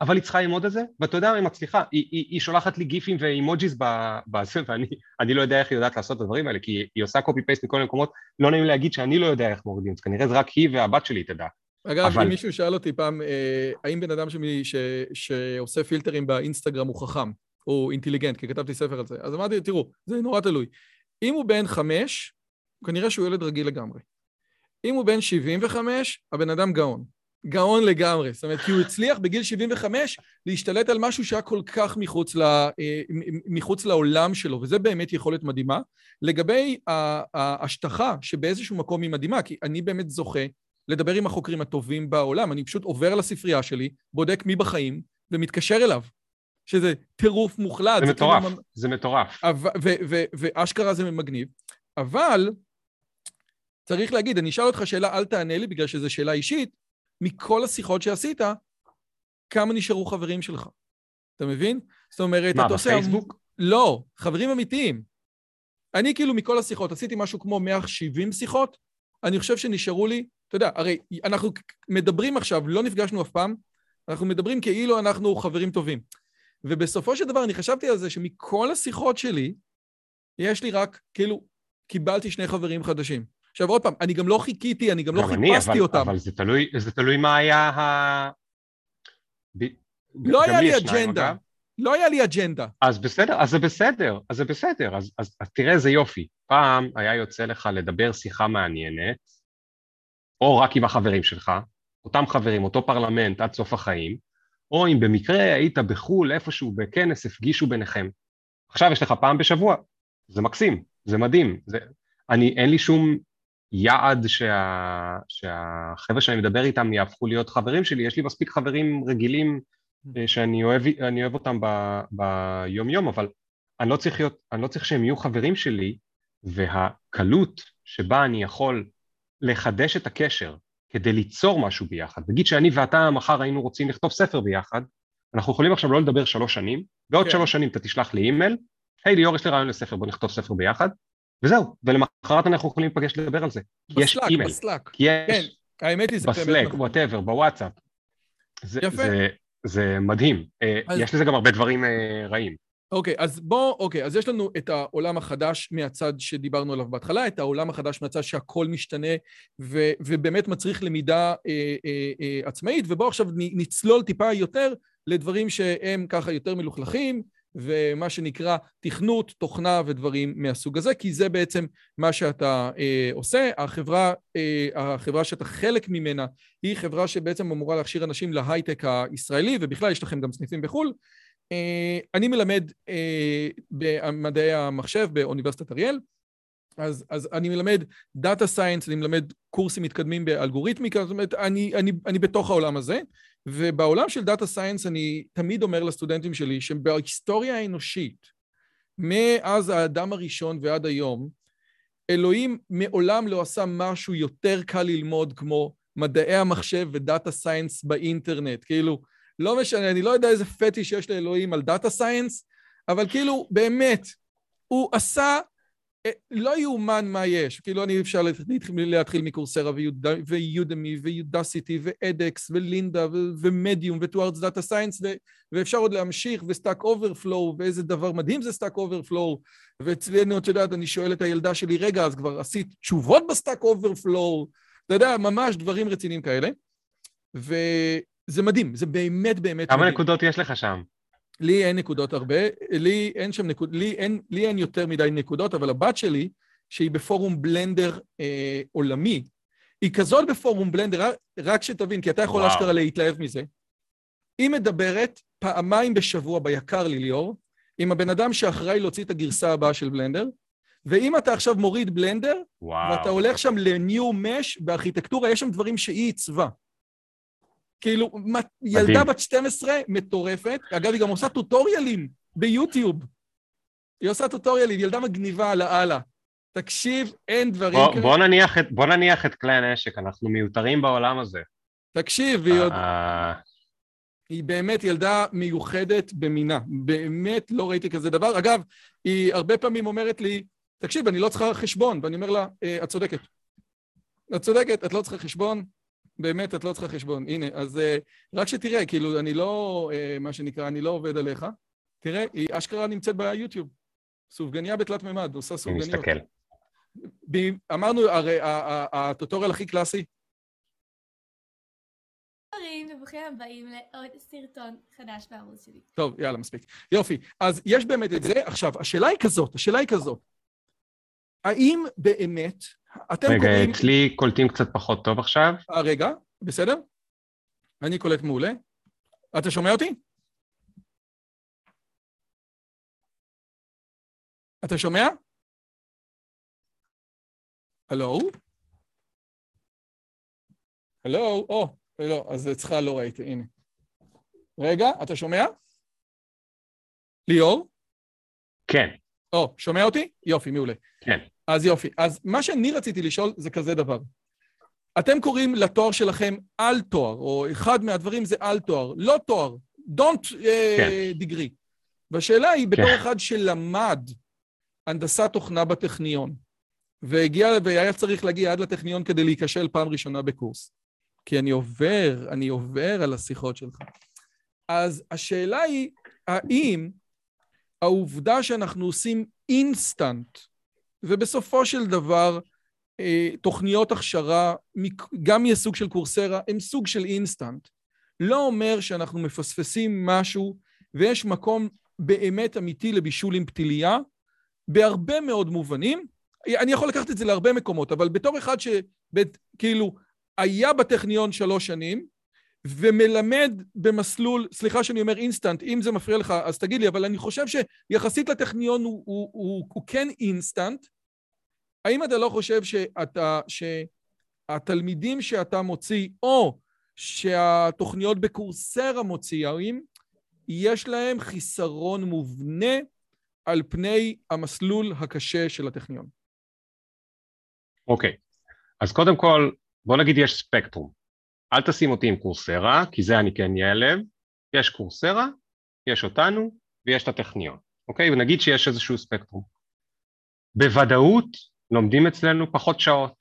אבל היא צריכה ללמוד את זה, ואתה יודע מה היא מצליחה, היא, היא, היא שולחת לי גיפים ואימוג'יס בזה, ואני לא יודע איך היא יודעת לעשות את הדברים האלה, כי היא עושה קופי פייסט מכל מיני מקומות, לא נעים להגיד שאני לא יודע איך מורידים את זה, כנראה זה רק היא והבת שלי תדע. אגב, אבל... אם מישהו שאל אותי פעם, אה, האם בן אדם שמי, ש, שעושה פילטרים באינסטגרם הוא חכם, או אינטליגנט, כי כתבתי ספר על זה, אז אמרתי, תראו, זה נורא תלוי. אם הוא בן חמש, כנראה שהוא ילד רגיל לגמרי. אם הוא בן 75, הבן אדם גאון. גאון לגמרי. זאת אומרת, כי הוא הצליח בגיל 75 להשתלט על משהו שהיה כל כך מחוץ, ל, אה, מחוץ לעולם שלו, וזה באמת יכולת מדהימה. לגבי ההשטחה, שבאיזשהו מקום היא מדהימה, כי אני באמת זוכה לדבר עם החוקרים הטובים בעולם, אני פשוט עובר לספרייה שלי, בודק מי בחיים, ומתקשר אליו. שזה טירוף מוחלט. זה, זה מטורף, כאילו... זה מטורף. ואשכרה זה מגניב. אבל צריך להגיד, אני אשאל אותך שאלה, אל תענה לי בגלל שזו שאלה אישית, מכל השיחות שעשית, כמה נשארו חברים שלך. אתה מבין? זאת אומרת, מה, בפייסבוק? לא, חברים אמיתיים. אני כאילו מכל השיחות, עשיתי משהו כמו 170 שיחות, אני חושב שנשארו לי, אתה יודע, הרי אנחנו מדברים עכשיו, לא נפגשנו אף פעם, אנחנו מדברים כאילו אנחנו חברים טובים. ובסופו של דבר אני חשבתי על זה שמכל השיחות שלי, יש לי רק, כאילו, קיבלתי שני חברים חדשים. עכשיו עוד פעם, אני גם לא חיכיתי, אני גם לא אני, חיפשתי אבל, אותם. אבל זה תלוי, זה תלוי מה היה ה... ב... לא היה לי אג'נדה. אגב. לא היה לי אג'נדה. אז בסדר, אז זה בסדר, אז זה בסדר, אז, אז, אז תראה איזה יופי. פעם היה יוצא לך לדבר שיחה מעניינת, או רק עם החברים שלך, אותם חברים, אותו פרלמנט עד סוף החיים, או אם במקרה היית בחו"ל, איפשהו בכנס, הפגישו ביניכם. עכשיו יש לך פעם בשבוע, זה מקסים, זה מדהים. זה... אני, אין לי שום יעד שה... שהחבר'ה שאני מדבר איתם יהפכו להיות חברים שלי, יש לי מספיק חברים רגילים אה, שאני אוהב, אוהב אותם ב, ביום-יום, אבל אני לא, צריך להיות, אני לא צריך שהם יהיו חברים שלי, והקלות שבה אני יכול לחדש את הקשר כדי ליצור משהו ביחד. נגיד שאני ואתה מחר היינו רוצים לכתוב ספר ביחד, אנחנו יכולים עכשיו לא לדבר שלוש שנים, ועוד שלוש שנים אתה תשלח לי אימייל, היי ליאור, יש לי רעיון לספר, בוא נכתוב ספר ביחד, וזהו, ולמחרת אנחנו יכולים להיפגש לדבר על זה. כי יש ב Slack, email, ב Slack. כן, יש האמת היא, זה באמת ב Slack, נכון. whatever, בוואטסאפ. זה, יפה. זה, זה מדהים. אה, אז- יש לזה גם הרבה דברים אה, רעים. אוקיי, אז בוא, אוקיי, אז יש לנו את העולם החדש מהצד שדיברנו עליו בהתחלה, את העולם החדש מהצד שהכל משתנה ו, ובאמת מצריך למידה אה, אה, אה, עצמאית, ובואו עכשיו נצלול טיפה יותר לדברים שהם ככה יותר מלוכלכים, ומה שנקרא תכנות, תוכנה ודברים מהסוג הזה, כי זה בעצם מה שאתה אה, עושה. החברה, אה, החברה שאתה חלק ממנה היא חברה שבעצם אמורה להכשיר אנשים להייטק הישראלי, ובכלל יש לכם גם סניפים בחו"ל. אה, אני מלמד אה, במדעי המחשב באוניברסיטת אריאל, אז, אז אני מלמד data science, אני מלמד קורסים מתקדמים באלגוריתמיקה, זאת אומרת, אני, אני, אני בתוך העולם הזה, ובעולם של data science אני תמיד אומר לסטודנטים שלי שבהיסטוריה האנושית, מאז האדם הראשון ועד היום, אלוהים מעולם לא עשה משהו יותר קל ללמוד כמו מדעי המחשב ו data science באינטרנט. כאילו, לא משנה, אני לא יודע איזה פטיש יש לאלוהים על data science, אבל כאילו, באמת, הוא עשה, לא יאומן מה יש. כאילו, אני אפשר להתחיל- מקורסרה ויוד- ויודמי ויודסיטי ואדקס ולינדה ומדיום וטוארדס דאטה סיינס, ואפשר עוד להמשיך, ו Stack Overflow, ואיזה דבר מדהים זה Stack Overflow. ואצלנו, את יודעת, אני שואל את הילדה שלי, רגע, אז כבר עשית תשובות ב Stack Overflow? אתה יודע, ממש דברים רציניים כאלה. וזה מדהים, זה באמת באמת כמה. נקודות יש לך שם? לי אין נקודות הרבה, לי אין שם נקודות, לי אין, לי אין יותר מדי נקודות, אבל הבת שלי, שהיא בפורום בלנדר אה, עולמי, היא כזאת בפורום בלנדר, רק- שתבין, כי אתה יכול. אשכרה להתלהב מזה. היא מדברת פעמיים בשבוע ביקר לי, ליאור, עם הבן אדם שאחראי להוציא את הגרסה הבאה של בלנדר, ואם אתה עכשיו מוריד בלנדר, וואו. ואתה הולך שם ל-new mesh, בארכיטקטורה יש שם דברים שהיא עיצבה. כאילו, ילדה בת 12 מטורפת, אגב, היא גם עושה טוטוריאלים ביוטיוב. היא עושה טוטוריאלים, ילדה מגניבה לאללה. תקשיב, אין דברים בוא, כאלה. בוא, נניח את, בוא נניח את כלי הנשק, אנחנו מיותרים בעולם הזה. תקשיב, והיא עוד... אה, היא באמת ילדה מיוחדת במינה. באמת לא ראיתי כזה דבר. אגב, היא הרבה פעמים אומרת לי, תקשיב, אני לא צריכה חשבון, ואני אומר לה, "אה, את צודקת. את צודקת, את לא צריכה חשבון, באמת, את לא צריכה חשבון. הנה, אז אה, רק שתראה, כאילו, אני לא, אה, מה שנקרא, אני לא עובד עליך. תראה, היא אשכרה נמצאת ביוטיוב. סופגניה בתלת מימד, עושה אני סופגניות. מסתכל. ב- אמרנו, הרי הטוטוריאל הכי קלאסי, חברים וברוכים הבאים לעוד סרטון חדש בערוץ שלי. טוב, יאללה, מספיק. יופי. אז יש באמת את זה. עכשיו, השאלה היא כזאת, השאלה היא כזאת. האם באמת אתם רגע, קוראים... אצלי קולטים קצת פחות טוב עכשיו. אה, רגע, בסדר? אני קולט מעולה. אתה שומע אותי? אתה שומע? הלו? הלו? או, לא, אז אצלך לא ראיתי, הנה. רגע, אתה שומע? ליאור? כן, או, שומע אותי? יופי, מעולה. כן. אז יופי. אז מה שאני רציתי לשאול זה כזה דבר. אתם קוראים לתואר שלכם על תואר, או אחד מהדברים זה על תואר, לא תואר, don't כן. degree. והשאלה היא, בתור כן. אחד שלמד הנדסת תוכנה בטכניון, והגיע, והיה צריך להגיע עד לטכניון כדי להיכשל פעם ראשונה בקורס, כי אני עובר, אני עובר על השיחות שלך. אז השאלה היא, האם העובדה שאנחנו עושים אינסטנט, ובסופו של דבר אה, תוכניות הכשרה, גם מסוג של Coursera, הם סוג של אינסטנט, לא אומר שאנחנו מפספסים משהו ויש מקום באמת אמיתי לבישול עם פתיליה, בהרבה מאוד מובנים. אני יכול לקחת את זה להרבה מקומות, אבל בתור אחד שכאילו היה בטכניון שלוש שנים, ומלמד במסלול, סליחה שאני אומר אינסטנט, אם זה מפריע לך אז תגיד לי, אבל אני חושב שיחסית לטכניון הוא, הוא, הוא, הוא כן אינסטנט. האם אתה לא חושב שאתה, שהתלמידים שאתה מוציא, או שהתוכניות ב Coursera מוציאים, יש להם חיסרון מובנה על פני המסלול הקשה של הטכניון? אוקיי, okay. אז קודם כל, בוא נגיד יש ספקטרום. אל תשים אותי עם קורסרה, כי זה אני כן אעלב. יש קורסרה, יש אותנו, ויש את הטכניון, אוקיי? ונגיד שיש איזשהו ספקטרום. בוודאות לומדים אצלנו פחות שעות,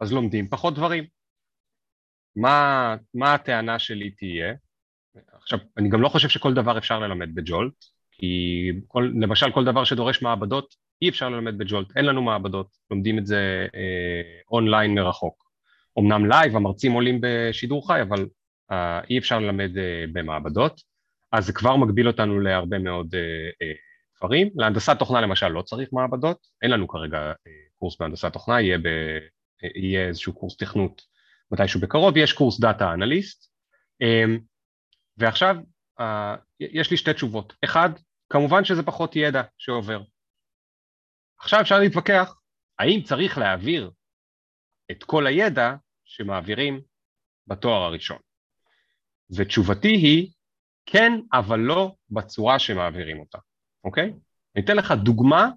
אז לומדים פחות דברים. מה, מה הטענה שלי תהיה? עכשיו, אני גם לא חושב שכל דבר אפשר ללמד בג'ולט, כי כל, למשל כל דבר שדורש מעבדות, אי אפשר ללמד ב Jolt, אין לנו מעבדות, לומדים את זה אה, אונליין מרחוק. אמנם live, המרצים עולים בשידור חי, אבל אה, אי אפשר ללמד אה, במעבדות, אז זה כבר מגביל אותנו להרבה מאוד אה, אה, דברים. להנדסת תוכנה למשל לא צריך מעבדות, אין לנו כרגע אה, קורס בהנדסת תוכנה, יהיה, ב, אה, יהיה איזשהו קורס תכנות מתישהו בקרוב, יש קורס data analyst, אה, ועכשיו אה, יש לי שתי תשובות. אחד, כמובן שזה פחות ידע שעובר. עכשיו אפשר להתווכח, האם צריך להעביר את כל הידע שמעבירים בתואר הראשון. ותשובתי היא, כן, אבל לא בצורה שמעבירים אותה, אוקיי? אני אתן לך דוגמה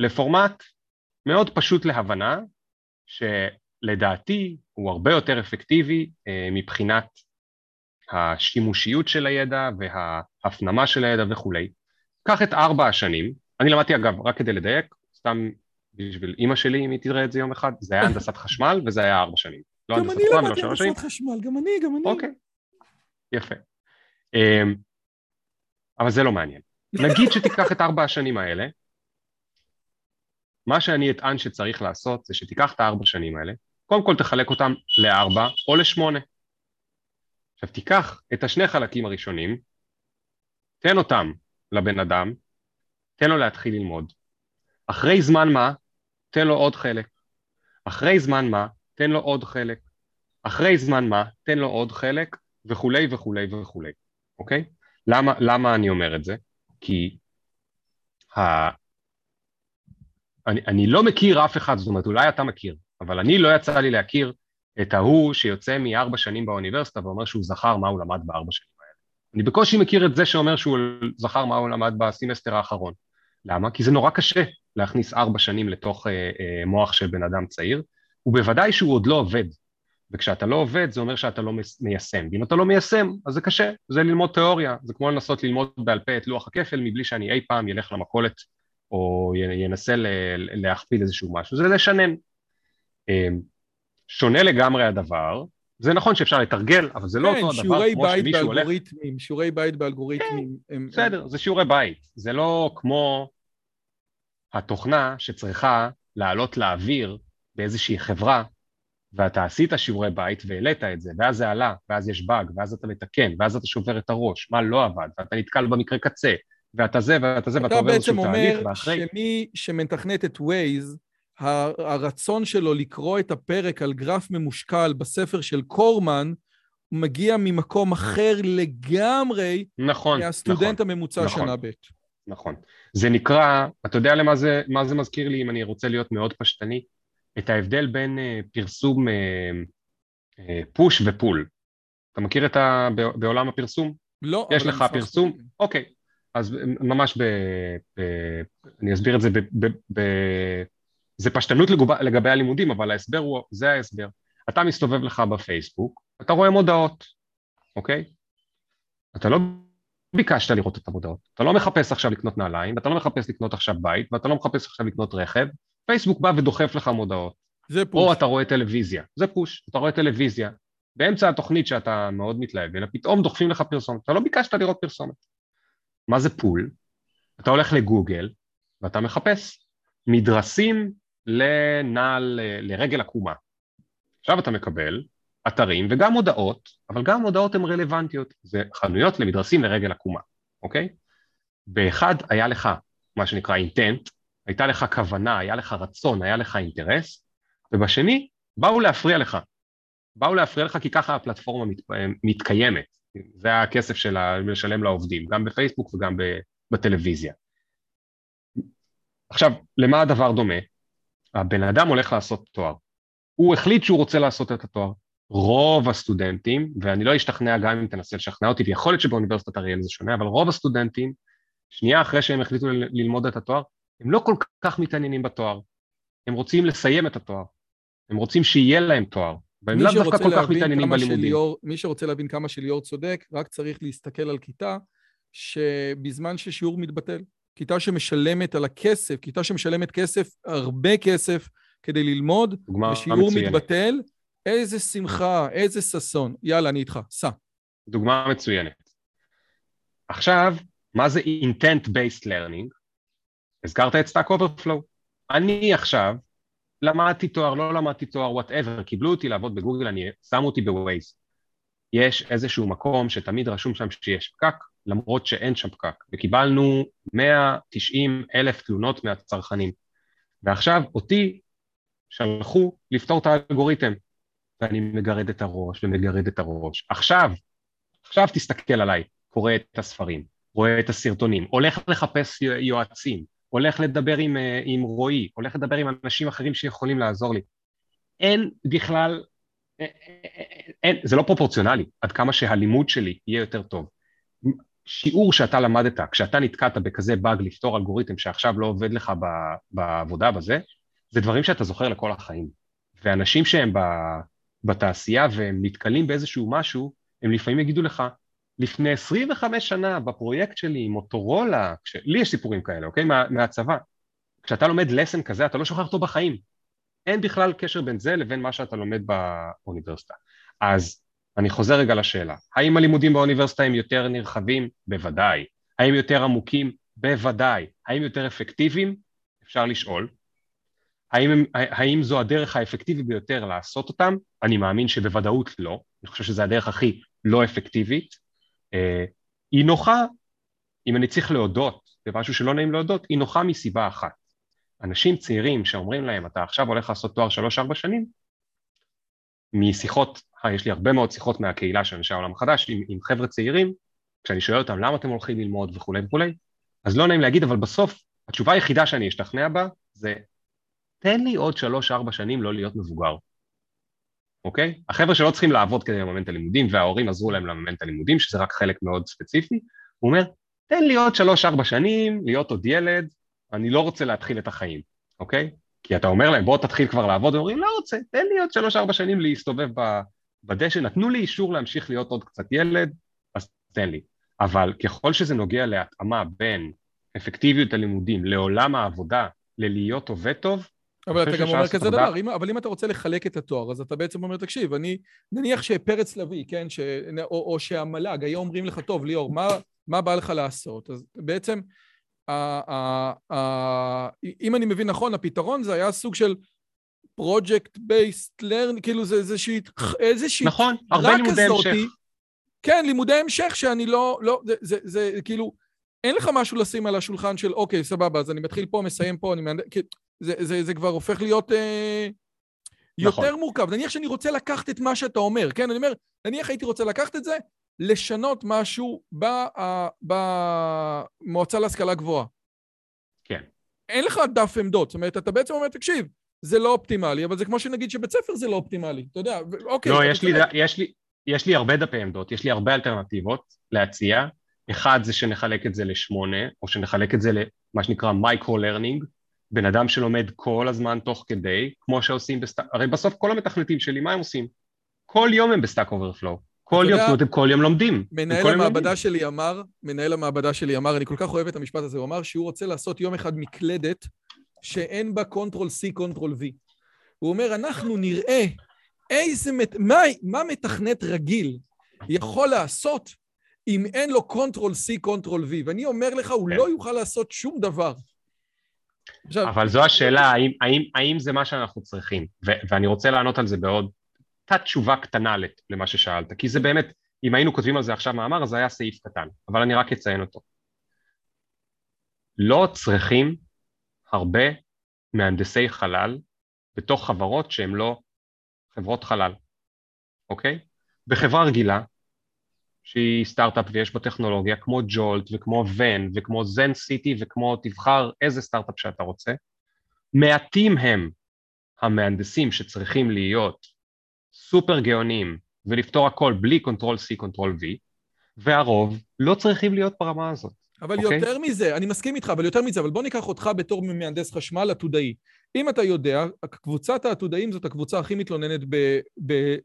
לפורמט מאוד פשוט להבנה, שלדעתי הוא הרבה יותר אפקטיבי אה, מבחינת השימושיות של הידע וההפנמה של הידע וכולי. קח את ארבע השנים, אני למדתי אגב, רק כדי לדייק, סתם בשביל אימא שלי, אם היא תראה את זה יום אחד, זה היה הנדסת חשמל וזה היה ארבע שנים. לא גם אני למדתי הנדסת חשמל, גם אני, גם אני. אוקיי, יפה. אמ, אבל זה לא מעניין. נגיד שתיקח את ארבע השנים האלה, מה שאני אטען שצריך לעשות זה שתיקח את הארבע שנים האלה, קודם כל תחלק אותם לארבע או לשמונה. עכשיו תיקח את השני חלקים הראשונים, תן אותם לבן אדם, תן לו להתחיל ללמוד. אחרי זמן מה, תן לו עוד חלק. אחרי זמן מה, תן לו עוד חלק. אחרי זמן מה, תן לו עוד חלק, וכולי וכולי וכולי, אוקיי? למה, למה אני אומר את זה? כי ה... אני, אני לא מכיר אף אחד, זאת אומרת, אולי אתה מכיר, אבל אני לא יצא לי להכיר את ההוא שיוצא מארבע שנים באוניברסיטה ואומר שהוא זכר מה הוא למד בארבע שנים האלה. אני בקושי מכיר את זה שאומר שהוא זכר מה הוא למד בסמסטר האחרון. למה? כי זה נורא קשה להכניס ארבע שנים לתוך אה, אה, מוח של בן אדם צעיר, ובוודאי שהוא עוד לא עובד. וכשאתה לא עובד זה אומר שאתה לא מיישם, ואם אתה לא מיישם אז זה קשה, זה ללמוד תיאוריה, זה כמו לנסות ללמוד בעל פה את לוח הכפל מבלי שאני אי פעם ילך למכולת או ינסה להכפיל איזשהו משהו, זה לשנן. אה, שונה לגמרי הדבר, זה נכון שאפשר לתרגל, אבל זה לא כן, אותו הדבר כמו שמישהו הולך... כן, שיעורי בית באלגוריתמים. כן, הם, בסדר, הם... זה שיעורי בית. זה לא כמו התוכנה שצריכה לעלות לאוויר באיזושהי חברה, ואתה עשית שיעורי בית והעלית את זה, ואז זה עלה, ואז יש באג, ואז אתה מתקן, ואז אתה שובר את הראש, מה לא עבד, ואתה נתקל במקרה קצה, ואתה זה ואתה זה, ואתה עובר איזשהו תהליך, ואחרי... אתה בעצם אומר שמי שמתכנת את Waze, הרצון שלו לקרוא את הפרק על גרף ממושקל בספר של קורמן, מגיע ממקום אחר לגמרי נכון, מהסטודנט נכון, הממוצע נכון, שנה ב'. נכון. זה נקרא, אתה יודע למה זה, מה זה מזכיר לי, אם אני רוצה להיות מאוד פשטני? את ההבדל בין uh, פרסום uh, פוש ופול. אתה מכיר את ה... בעולם הפרסום? לא. יש לך פרסום? אוקיי. אז ממש ב... ב... אני אסביר את זה ב... ב... ב... זה פשטנות לגוב... לגבי הלימודים, אבל ההסבר הוא, זה ההסבר. אתה מסתובב לך בפייסבוק, אתה רואה מודעות, אוקיי? אתה לא ביקשת לראות את המודעות. אתה לא מחפש עכשיו לקנות נעליים, ואתה לא מחפש לקנות עכשיו בית, ואתה לא מחפש עכשיו לקנות רכב, פייסבוק בא ודוחף לך מודעות. זה פוש. או אתה רואה טלוויזיה, זה פוש, אתה רואה טלוויזיה, באמצע התוכנית שאתה מאוד מתלהב, אלא פתאום דוחפים לך פרסומת, אתה לא ביקשת לראות פרסומת. מה זה פול? אתה הולך לגוגל ואתה מחפש מדרסים לנעל, לרגל עקומה. עכשיו אתה מקבל אתרים וגם מודעות, אבל גם מודעות הן רלוונטיות, זה חנויות למדרסים לרגל עקומה, אוקיי? באחד היה לך מה שנקרא אינטנט, הייתה לך כוונה, היה לך רצון, היה לך אינטרס, ובשני באו להפריע לך. באו להפריע לך כי ככה הפלטפורמה מת, מתקיימת, זה הכסף של לשלם לעובדים, גם בפייסבוק וגם בטלוויזיה. עכשיו, למה הדבר דומה? הבן אדם הולך לעשות תואר. הוא החליט שהוא רוצה לעשות את התואר. רוב הסטודנטים, ואני לא אשתכנע גם אם תנסה לשכנע אותי, ויכול להיות שבאוניברסיטת אריאל זה שונה, אבל רוב הסטודנטים, שנייה אחרי שהם החליטו ללמוד את התואר, הם לא כל כך מתעניינים בתואר. הם רוצים לסיים את התואר. הם רוצים שיהיה להם תואר. והם לאו דווקא כל כך מתעניינים בלימודים. שליאור, מי שרוצה להבין כמה שליאור צודק, רק צריך להסתכל על כיתה שבזמן ששיעור מתבטל, כיתה שמשלמת על הכסף, כיתה שמשלמת כסף, הרבה כסף, כדי ללמוד, ושיעור מצוינת. מתבטל, איזה שמחה, איזה ששון. יאללה, אני איתך, סע. דוגמה מצוינת. עכשיו, מה זה intent-based learning? הזכרת את Stack Overflow. אני עכשיו למדתי תואר, לא למדתי תואר, whatever, קיבלו אותי לעבוד בגוגל, אני, שמו אותי ב Waze. יש איזשהו מקום שתמיד רשום שם שיש פקק, למרות שאין שם פקק, וקיבלנו 190 אלף תלונות מהצרכנים. ועכשיו אותי שלחו לפתור את האלגוריתם, ואני מגרד את הראש ומגרד את הראש. עכשיו, עכשיו תסתכל עליי, קורא את הספרים, רואה את הסרטונים, הולך לחפש יועצים, הולך לדבר עם, אה, עם רועי, הולך לדבר עם אנשים אחרים שיכולים לעזור לי. אין בכלל, אה, אה, אין, זה לא פרופורציונלי, עד כמה שהלימוד שלי יהיה יותר טוב. שיעור שאתה למדת, כשאתה נתקעת בכזה באג לפתור אלגוריתם שעכשיו לא עובד לך בעבודה בזה, זה דברים שאתה זוכר לכל החיים. ואנשים שהם בתעשייה והם נתקלים באיזשהו משהו, הם לפעמים יגידו לך, לפני 25 שנה בפרויקט שלי עם מוטורולה, כש... לי יש סיפורים כאלה, אוקיי? מה, מהצבא. כשאתה לומד לסן כזה, אתה לא שוכח אותו בחיים. אין בכלל קשר בין זה לבין מה שאתה לומד באוניברסיטה. אז אני חוזר רגע לשאלה, האם הלימודים באוניברסיטה הם יותר נרחבים? בוודאי. האם יותר עמוקים? בוודאי. האם יותר אפקטיביים? אפשר לשאול. האם, האם זו הדרך האפקטיבית ביותר לעשות אותם? אני מאמין שבוודאות לא. אני חושב שזו הדרך הכי לא אפקטיבית. אה, היא נוחה, אם אני צריך להודות במשהו שלא נעים להודות, היא נוחה מסיבה אחת. אנשים צעירים שאומרים להם, אתה עכשיו הולך לעשות תואר שלוש-ארבע שנים, משיחות, יש לי הרבה מאוד שיחות מהקהילה של אנשי העולם החדש עם, עם חבר'ה צעירים, כשאני שואל אותם למה אתם הולכים ללמוד וכולי וכולי, אז לא נעים להגיד, אבל בסוף התשובה היחידה שאני אשתכנע בה זה, תן לי עוד שלוש-ארבע שנים לא להיות מבוגר. אוקיי? החבר'ה שלא צריכים לעבוד כדי לממן את הלימודים וההורים עזרו להם לממן את הלימודים, שזה רק חלק מאוד ספציפי, הוא אומר, תן לי עוד שלוש-ארבע שנים, להיות עוד ילד, אני לא רוצה להתחיל את החיים, אוקיי? כי אתה אומר להם, בוא תתחיל כבר לעבוד, הם אומרים, לא רוצה, תן לי עוד שלוש-ארבע שנים להסתובב בדשא, נתנו לי אישור להמשיך להיות עוד קצת ילד, אז תן לי. אבל ככל שזה נוגע להתאמה בין אפקטיביות הלימודים לעולם העבודה, ללהיות עובד טוב, אבל אתה גם אומר כזה דבר, אם, אבל אם אתה רוצה לחלק את התואר, אז אתה בעצם אומר, תקשיב, אני, נניח שפרץ לביא, כן, ש, או, או שהמל"ג, היו אומרים לך, טוב, ליאור, מה, מה בא לך לעשות? אז בעצם, ה, ה, ה, אם אני מבין נכון, הפתרון זה היה סוג של project based learn, כאילו זה איזושהי, איזושהי, נכון, הרבה לימודי המשך. כן, לימודי המשך שאני לא, לא, זה, זה, זה, כאילו, אין לך משהו לשים על השולחן של, אוקיי, סבבה, אז אני מתחיל פה, מסיים פה, אני זה, זה, זה כבר הופך להיות אה, יותר נכון. מורכב. נניח שאני רוצה לקחת את מה שאתה אומר, כן? אני אומר, נניח הייתי רוצה לקחת את זה, לשנות משהו במועצה להשכלה גבוהה. כן. אין לך דף עמדות, זאת אומרת, אתה בעצם אומר, תקשיב, זה לא אופטימלי, אבל זה כמו שנגיד שבית ספר זה לא אופטימלי, אתה יודע, אוקיי. לא, יש לי. יש, לי, יש לי הרבה דפי עמדות, יש לי הרבה אלטרנטיבות להציע. אחד זה שנחלק את זה לשמונה, או שנחלק את זה למה שנקרא micro-learning, בן אדם שלומד כל הזמן תוך כדי, כמו שעושים ב Stack, הרי בסוף כל המתכנתים שלי, מה הם עושים? כל יום הם ב Stack Overflow. כל יום, הם כל יום לומדים. מנהל המעבדה שלי אמר, מנהל המעבדה שלי אמר, אני כל כך אוהב את המשפט הזה, הוא אמר שהוא רוצה לעשות יום אחד מקלדת שאין בה Control C, Control V. הוא אומר, אנחנו נראה איזה, מה, מה מתכנת רגיל יכול לעשות אם אין לו Control C, Control V, ואני אומר לך, הוא כן. לא יוכל לעשות שום דבר. אבל זו השאלה, האם, האם, האם זה מה שאנחנו צריכים? ו- ואני רוצה לענות על זה בעוד תת תשובה קטנה למה ששאלת, כי זה באמת, אם היינו כותבים על זה עכשיו מאמר, זה היה סעיף קטן, אבל אני רק אציין אותו. לא צריכים הרבה מהנדסי חלל בתוך חברות שהן לא חברות חלל, אוקיי? בחברה רגילה, שהיא סטארט-אפ ויש בה טכנולוגיה, כמו ג'ולט וכמו ון וכמו זן סיטי וכמו תבחר איזה סטארט-אפ שאתה רוצה, מעטים הם המהנדסים שצריכים להיות סופר גאונים ולפתור הכל בלי Control C, Control V, והרוב לא צריכים להיות ברמה הזאת. אבל אוקיי. יותר מזה, אני מסכים איתך, אבל יותר מזה, אבל בוא ניקח אותך בתור מהנדס חשמל עתודאי. אם אתה יודע, קבוצת העתודאים זאת הקבוצה הכי מתלוננת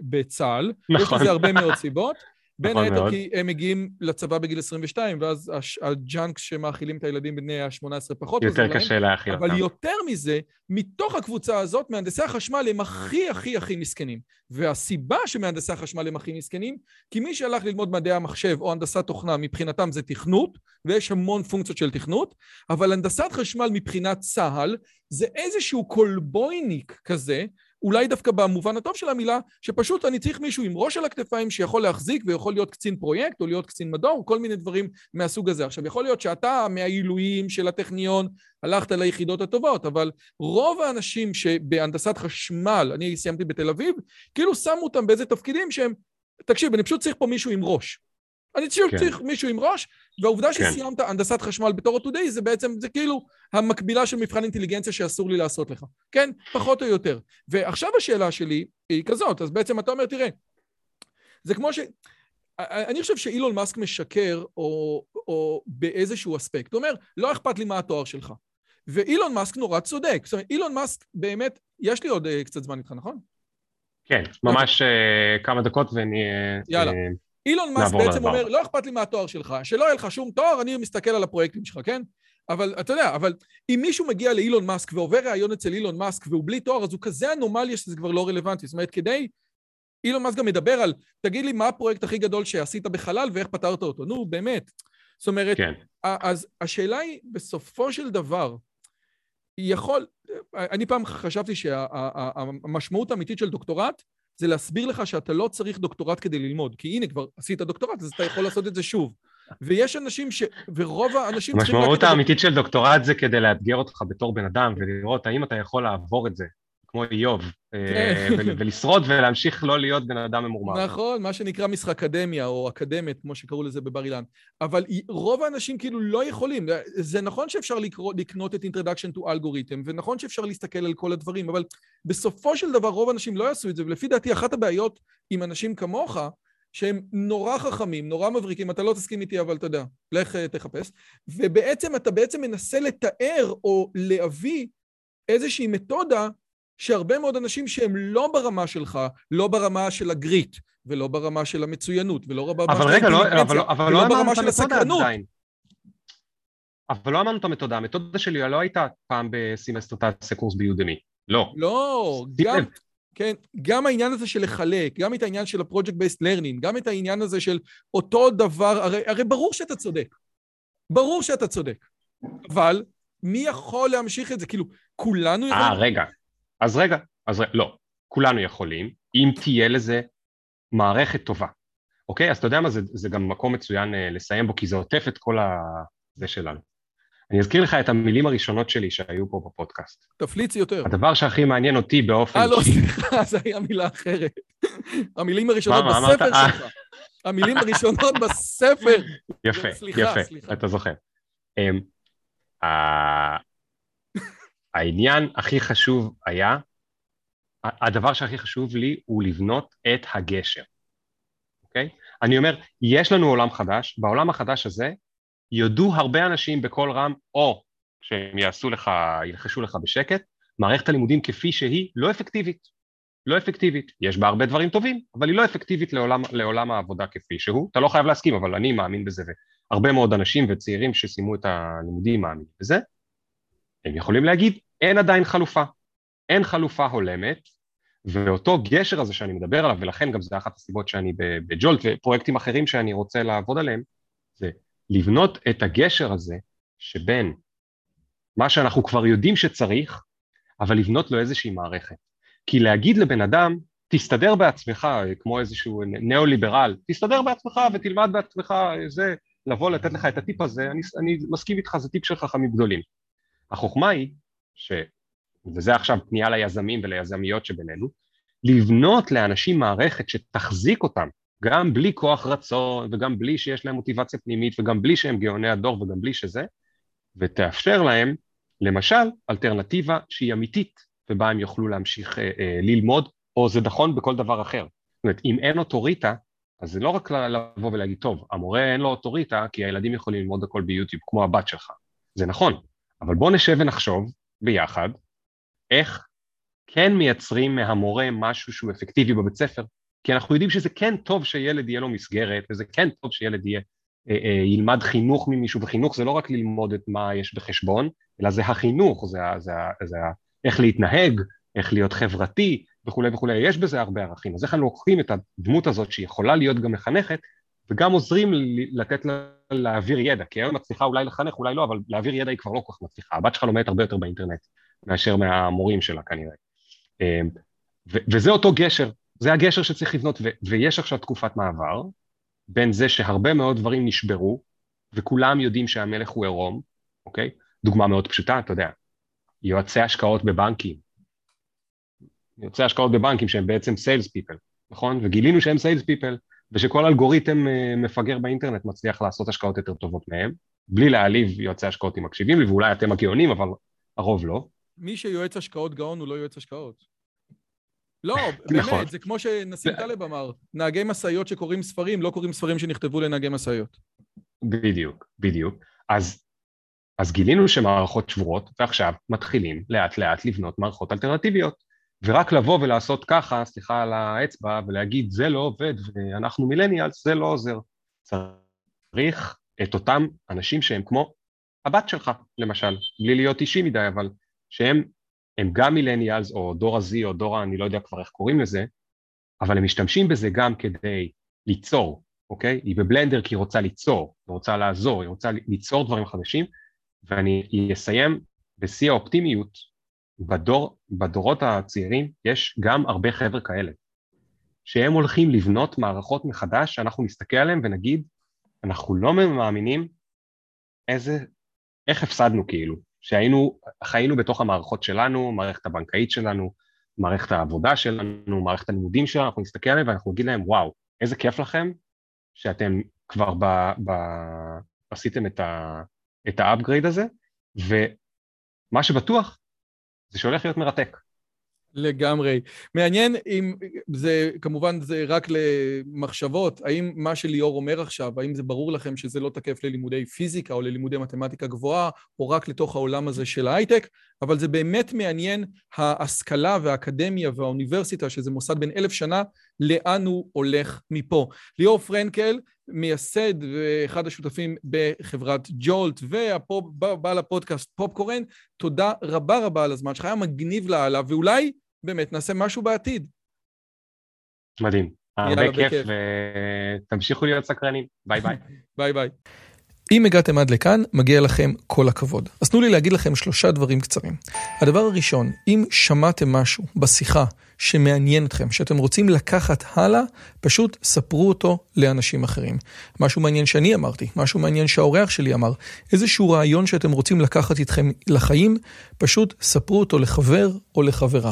בצה"ל. יש נכון. לזה הרבה מאוד סיבות. [LAUGHS] בין נכון היתר מאוד. כי הם מגיעים לצבא בגיל 22, ואז הש- ה junks שמאכילים את הילדים בני ה-18 פחות יותר. קשה להכיל אבל אותם. יותר מזה, מתוך הקבוצה הזאת, מהנדסי החשמל הם הכי הכי הכי מסכנים. והסיבה שמהנדסי החשמל הם הכי מסכנים, כי מי שהלך ללמוד מדעי המחשב או הנדסת תוכנה, מבחינתם זה תכנות, ויש המון פונקציות של תכנות, אבל הנדסת חשמל מבחינת צה"ל, זה איזשהו קולבויניק כזה, אולי דווקא במובן הטוב של המילה, שפשוט אני צריך מישהו עם ראש על הכתפיים שיכול להחזיק ויכול להיות קצין פרויקט או להיות קצין מדור, כל מיני דברים מהסוג הזה. עכשיו, יכול להיות שאתה מהעילויים של הטכניון הלכת ליחידות הטובות, אבל רוב האנשים שבהנדסת חשמל, אני סיימתי בתל אביב, כאילו שמו אותם באיזה תפקידים שהם, תקשיב, אני פשוט צריך פה מישהו עם ראש. אני פשוט כן. צריך מישהו עם ראש, והעובדה כן. שסיימת הנדסת חשמל בתור עתודאי, זה בעצם, זה כאילו המקבילה של מבחן אינטליגנציה שאסור לי לעשות לך. כן? פחות או יותר. ועכשיו השאלה שלי היא כזאת, אז בעצם אתה אומר, תראה, זה כמו ש... אני חושב שאילון מאסק משקר או, או באיזשהו אספקט. הוא אומר, לא אכפת לי מה התואר שלך. ואילון מאסק נורא צודק. זאת אומרת, אילון מאסק באמת, יש לי עוד אה, קצת זמן איתך, נכון? כן, ממש אה, כמה דקות ואני... אה, יאללה. אילון מאסק בעצם אומר. לא אכפת לי מהתואר שלך, שלא יהיה לך שום תואר, אני מסתכל על הפרויקטים שלך, כן? אבל אתה יודע, אבל אם מישהו מגיע לאילון מאסק ועובר ראיון אצל אילון מאסק והוא בלי תואר, אז הוא כזה אנומליה שזה כבר לא רלוונטי. זאת אומרת, כדי... אילון מאסק גם מדבר על, תגיד לי, מה הפרויקט הכי גדול שעשית בחלל ואיך פתרת אותו? נו, באמת. זאת אומרת, כן, אז השאלה היא, בסופו של דבר, יכול... אני פעם חשבתי שהמשמעות האמיתית של דוקטורט זה להסביר לך שאתה לא צריך דוקטורט כדי ללמוד, כי הנה, כבר עשית דוקטורט, אז אתה יכול לעשות את זה שוב. ויש אנשים ש... ורוב האנשים צריכים... המשמעות האמיתית של דוקטורט זה כדי לאתגר אותך בתור בן אדם ולראות האם אתה יכול לעבור את זה, כמו איוב, אה, כן. ול- ולשרוד ולהמשיך לא להיות בן אדם ממורמר. נכון, מה שנקרא משחק אקדמיה, או אקדמית, כמו שקראו לזה בבר אילן. אבל רוב האנשים כאילו לא יכולים. זה נכון שאפשר לקרוא, לקנות את Introduction to Algorithm, ונכון שאפשר להסתכל על כל הדברים, אבל בסופו של דבר רוב האנשים לא יעשו את זה, ולפי דעתי אחת הבעיות עם אנשים כמוך, שהם נורא חכמים, נורא מבריקים, אתה לא תסכים איתי, אבל אתה יודע, לך אה, תחפש, ובעצם אתה בעצם מנסה לתאר או להביא איזושהי מתודה שהרבה מאוד אנשים שהם לא ברמה שלך, לא ברמה של הגריט, ולא ברמה של המצוינות, ולא ברמה של רגע, לא, אבל, לא- אבל ולא לא ברמה של הסקרנות. עדיין. אבל לא אמרנו את המתודה, המתודה שלי לא הייתה פעם בסמסטר תעשה קורס ביודמי. לא. לא, גם. כן, גם העניין הזה של לחלק, גם את העניין של ה-project based learning, גם את העניין הזה של אותו דבר, הרי, הרי ברור שאתה צודק. ברור שאתה צודק. אבל מי יכול להמשיך את זה? כאילו, כולנו אה. רגע. אז רגע, אז ר... לא. כולנו יכולים, אם תהיה לזה מערכת טובה. אוקיי? אז אתה יודע מה, זה, זה גם מקום מצוין אה, לסיים בו, כי זה עוטף את כל ה... זה שלנו. אני אזכיר לך את המילים הראשונות שלי שהיו פה בפודקאסט. תפליץ יותר. הדבר שהכי מעניין אותי באופן אה, לא, סליחה, זו הייתה מילה אחרת. המילים הראשונות מה? בספר. שלך. המילים הראשונות בספר. יפה, סליחה, יפה, סליחה. אתה זוכר. אמ, העניין הכי חשוב היה, הדבר שהכי חשוב לי הוא לבנות את הגשר, אוקיי? אני אומר, יש לנו עולם חדש, בעולם החדש הזה יודו הרבה אנשים בקול רם, או שהם יעשו לך, ילחשו לך בשקט, מערכת הלימודים כפי שהיא לא אפקטיבית. לא אפקטיבית. יש בה הרבה דברים טובים, אבל היא לא אפקטיבית לעולם, לעולם העבודה כפי שהוא. אתה לא חייב להסכים, אבל אני מאמין בזה, והרבה מאוד אנשים וצעירים שסיימו את הלימודים מאמינים בזה. הם יכולים להגיד, אין עדיין חלופה. אין חלופה הולמת, ואותו גשר הזה שאני מדבר עליו, ולכן גם זה אחת הסיבות שאני בג'ולט ופרויקטים אחרים שאני רוצה לעבוד עליהם, זה לבנות את הגשר הזה שבין מה שאנחנו כבר יודעים שצריך, אבל לבנות לו איזושהי מערכת. כי להגיד לבן אדם, תסתדר בעצמך, כמו איזשהו ניאו-ליברל, תסתדר בעצמך ותלמד בעצמך, זה, לבוא לתת לך את הטיפ הזה, אני, אני מסכים איתך, זה טיפ של חכמים גדולים. החוכמה היא, ש, וזה עכשיו פנייה ליזמים וליזמיות שבינינו, לבנות לאנשים מערכת שתחזיק אותם, גם בלי כוח רצון, וגם בלי שיש להם מוטיבציה פנימית, וגם בלי שהם גאוני הדור, וגם בלי שזה, ותאפשר להם, למשל, אלטרנטיבה שהיא אמיתית, ובה הם יוכלו להמשיך אה, אה, ללמוד, או זה נכון בכל דבר אחר. זאת אומרת, אם אין אוטוריטה, אז זה לא רק לבוא ולהגיד, טוב, המורה אין לו אוטוריטה, כי הילדים יכולים ללמוד הכל ביוטיוב, כמו הבת שלך. זה נכון, אבל בוא נשב ונחשוב ביחד, איך כן מייצרים מהמורה משהו שהוא אפקטיבי בבית ספר, כי אנחנו יודעים שזה כן טוב שילד יהיה לו מסגרת, וזה כן טוב שילד יהיה, אה, אה, ילמד חינוך ממישהו, וחינוך זה לא רק ללמוד את מה יש בחשבון, אלא זה החינוך, זה, זה, זה, זה איך להתנהג, איך להיות חברתי וכולי וכולי, יש בזה הרבה ערכים. אז איך אנחנו לוקחים את הדמות הזאת שיכולה להיות גם מחנכת, וגם עוזרים לתת לה להעביר ידע, כי היום מצליחה אולי לחנך, אולי לא, אבל להעביר ידע היא כבר לא כל כך מצליחה. הבת שלך לומדת הרבה יותר באינטרנט מאשר מהמורים שלה כנראה. אמ, וזה אותו גשר, זה הגשר שצריך לבנות, ויש עכשיו תקופת מעבר בין זה שהרבה מאוד דברים נשברו, וכולם יודעים שהמלך הוא עירום, אוקיי? דוגמה מאוד פשוטה, אתה יודע, יועצי השקעות בבנקים, יועצי השקעות בבנקים שהם בעצם sales people, נכון? וגילינו שהם sales people, ושכל אלגוריתם אה, מפגר באינטרנט מצליח לעשות השקעות יותר טובות מהם, בלי להעליב יועצי השקעות אם מקשיבים לי, ואולי אתם הגאונים, אבל הרוב לא. מי שיועץ השקעות גאון הוא לא יועץ השקעות. לא, [LAUGHS] באמת, נכון. זה כמו שנסים טלב אמר, נהגי משאיות שקוראים ספרים, לא קוראים ספרים שנכתבו לנהגי משאיות. בדיוק, בדיוק. אז, אז גילינו שמערכות שבורות, ועכשיו מתחילים לאט לאט לבנות מערכות אלטרנטיביות. ורק לבוא ולעשות ככה, סליחה על האצבע, ולהגיד זה לא עובד ואנחנו מילניאלס, זה לא עוזר. צריך את אותם אנשים שהם כמו הבת שלך, למשל, בלי להיות אישי מדי, אבל שהם הם גם מילניאלס, או דור ה-Z, או דור ה... אני לא יודע כבר איך קוראים לזה, אבל הם משתמשים בזה גם כדי ליצור, אוקיי? היא בבלנדר כי היא רוצה ליצור, היא רוצה לעזור, היא רוצה ליצור דברים חדשים, ואני אסיים בשיא האופטימיות, בדור, בדורות הצעירים יש גם הרבה חבר'ה כאלה, שהם הולכים לבנות מערכות מחדש, שאנחנו נסתכל עליהם ונגיד, אנחנו לא מאמינים איזה, איך הפסדנו כאילו, שהיינו, חיינו בתוך המערכות שלנו, מערכת הבנקאית שלנו, מערכת העבודה שלנו, מערכת הלימודים שלנו, אנחנו נסתכל עליהם ואנחנו נגיד להם, וואו, איזה כיף לכם שאתם כבר ב, ב, עשיתם את, ה, את ה upgrade הזה, ומה שבטוח זה שהולך להיות מרתק. לגמרי. מעניין אם זה, כמובן זה רק למחשבות, האם מה שליאור אומר עכשיו, האם זה ברור לכם שזה לא תקף ללימודי פיזיקה או ללימודי מתמטיקה גבוהה, או רק לתוך העולם הזה של ההייטק, אבל זה באמת מעניין ההשכלה והאקדמיה והאוניברסיטה, שזה מוסד בן אלף שנה, לאן הוא הולך מפה. ליאור פרנקל, מייסד ואחד השותפים בחברת ג'ולט, ובעל הפודקאסט פופקורן, תודה רבה רבה על הזמן שלך, היה מגניב לאללה, ואולי באמת נעשה משהו בעתיד. מדהים. הרבה כיף, ותמשיכו להיות סקרנים. ביי ביי. [LAUGHS] ביי ביי. אם הגעתם עד לכאן, מגיע לכם כל הכבוד. אז תנו לי להגיד לכם שלושה דברים קצרים. הדבר הראשון, אם שמעתם משהו בשיחה שמעניין אתכם, שאתם רוצים לקחת הלאה, פשוט ספרו אותו לאנשים אחרים. משהו מעניין שאני אמרתי, משהו מעניין שהאורח שלי אמר, איזשהו רעיון שאתם רוצים לקחת איתכם לחיים, פשוט ספרו אותו לחבר או לחברה.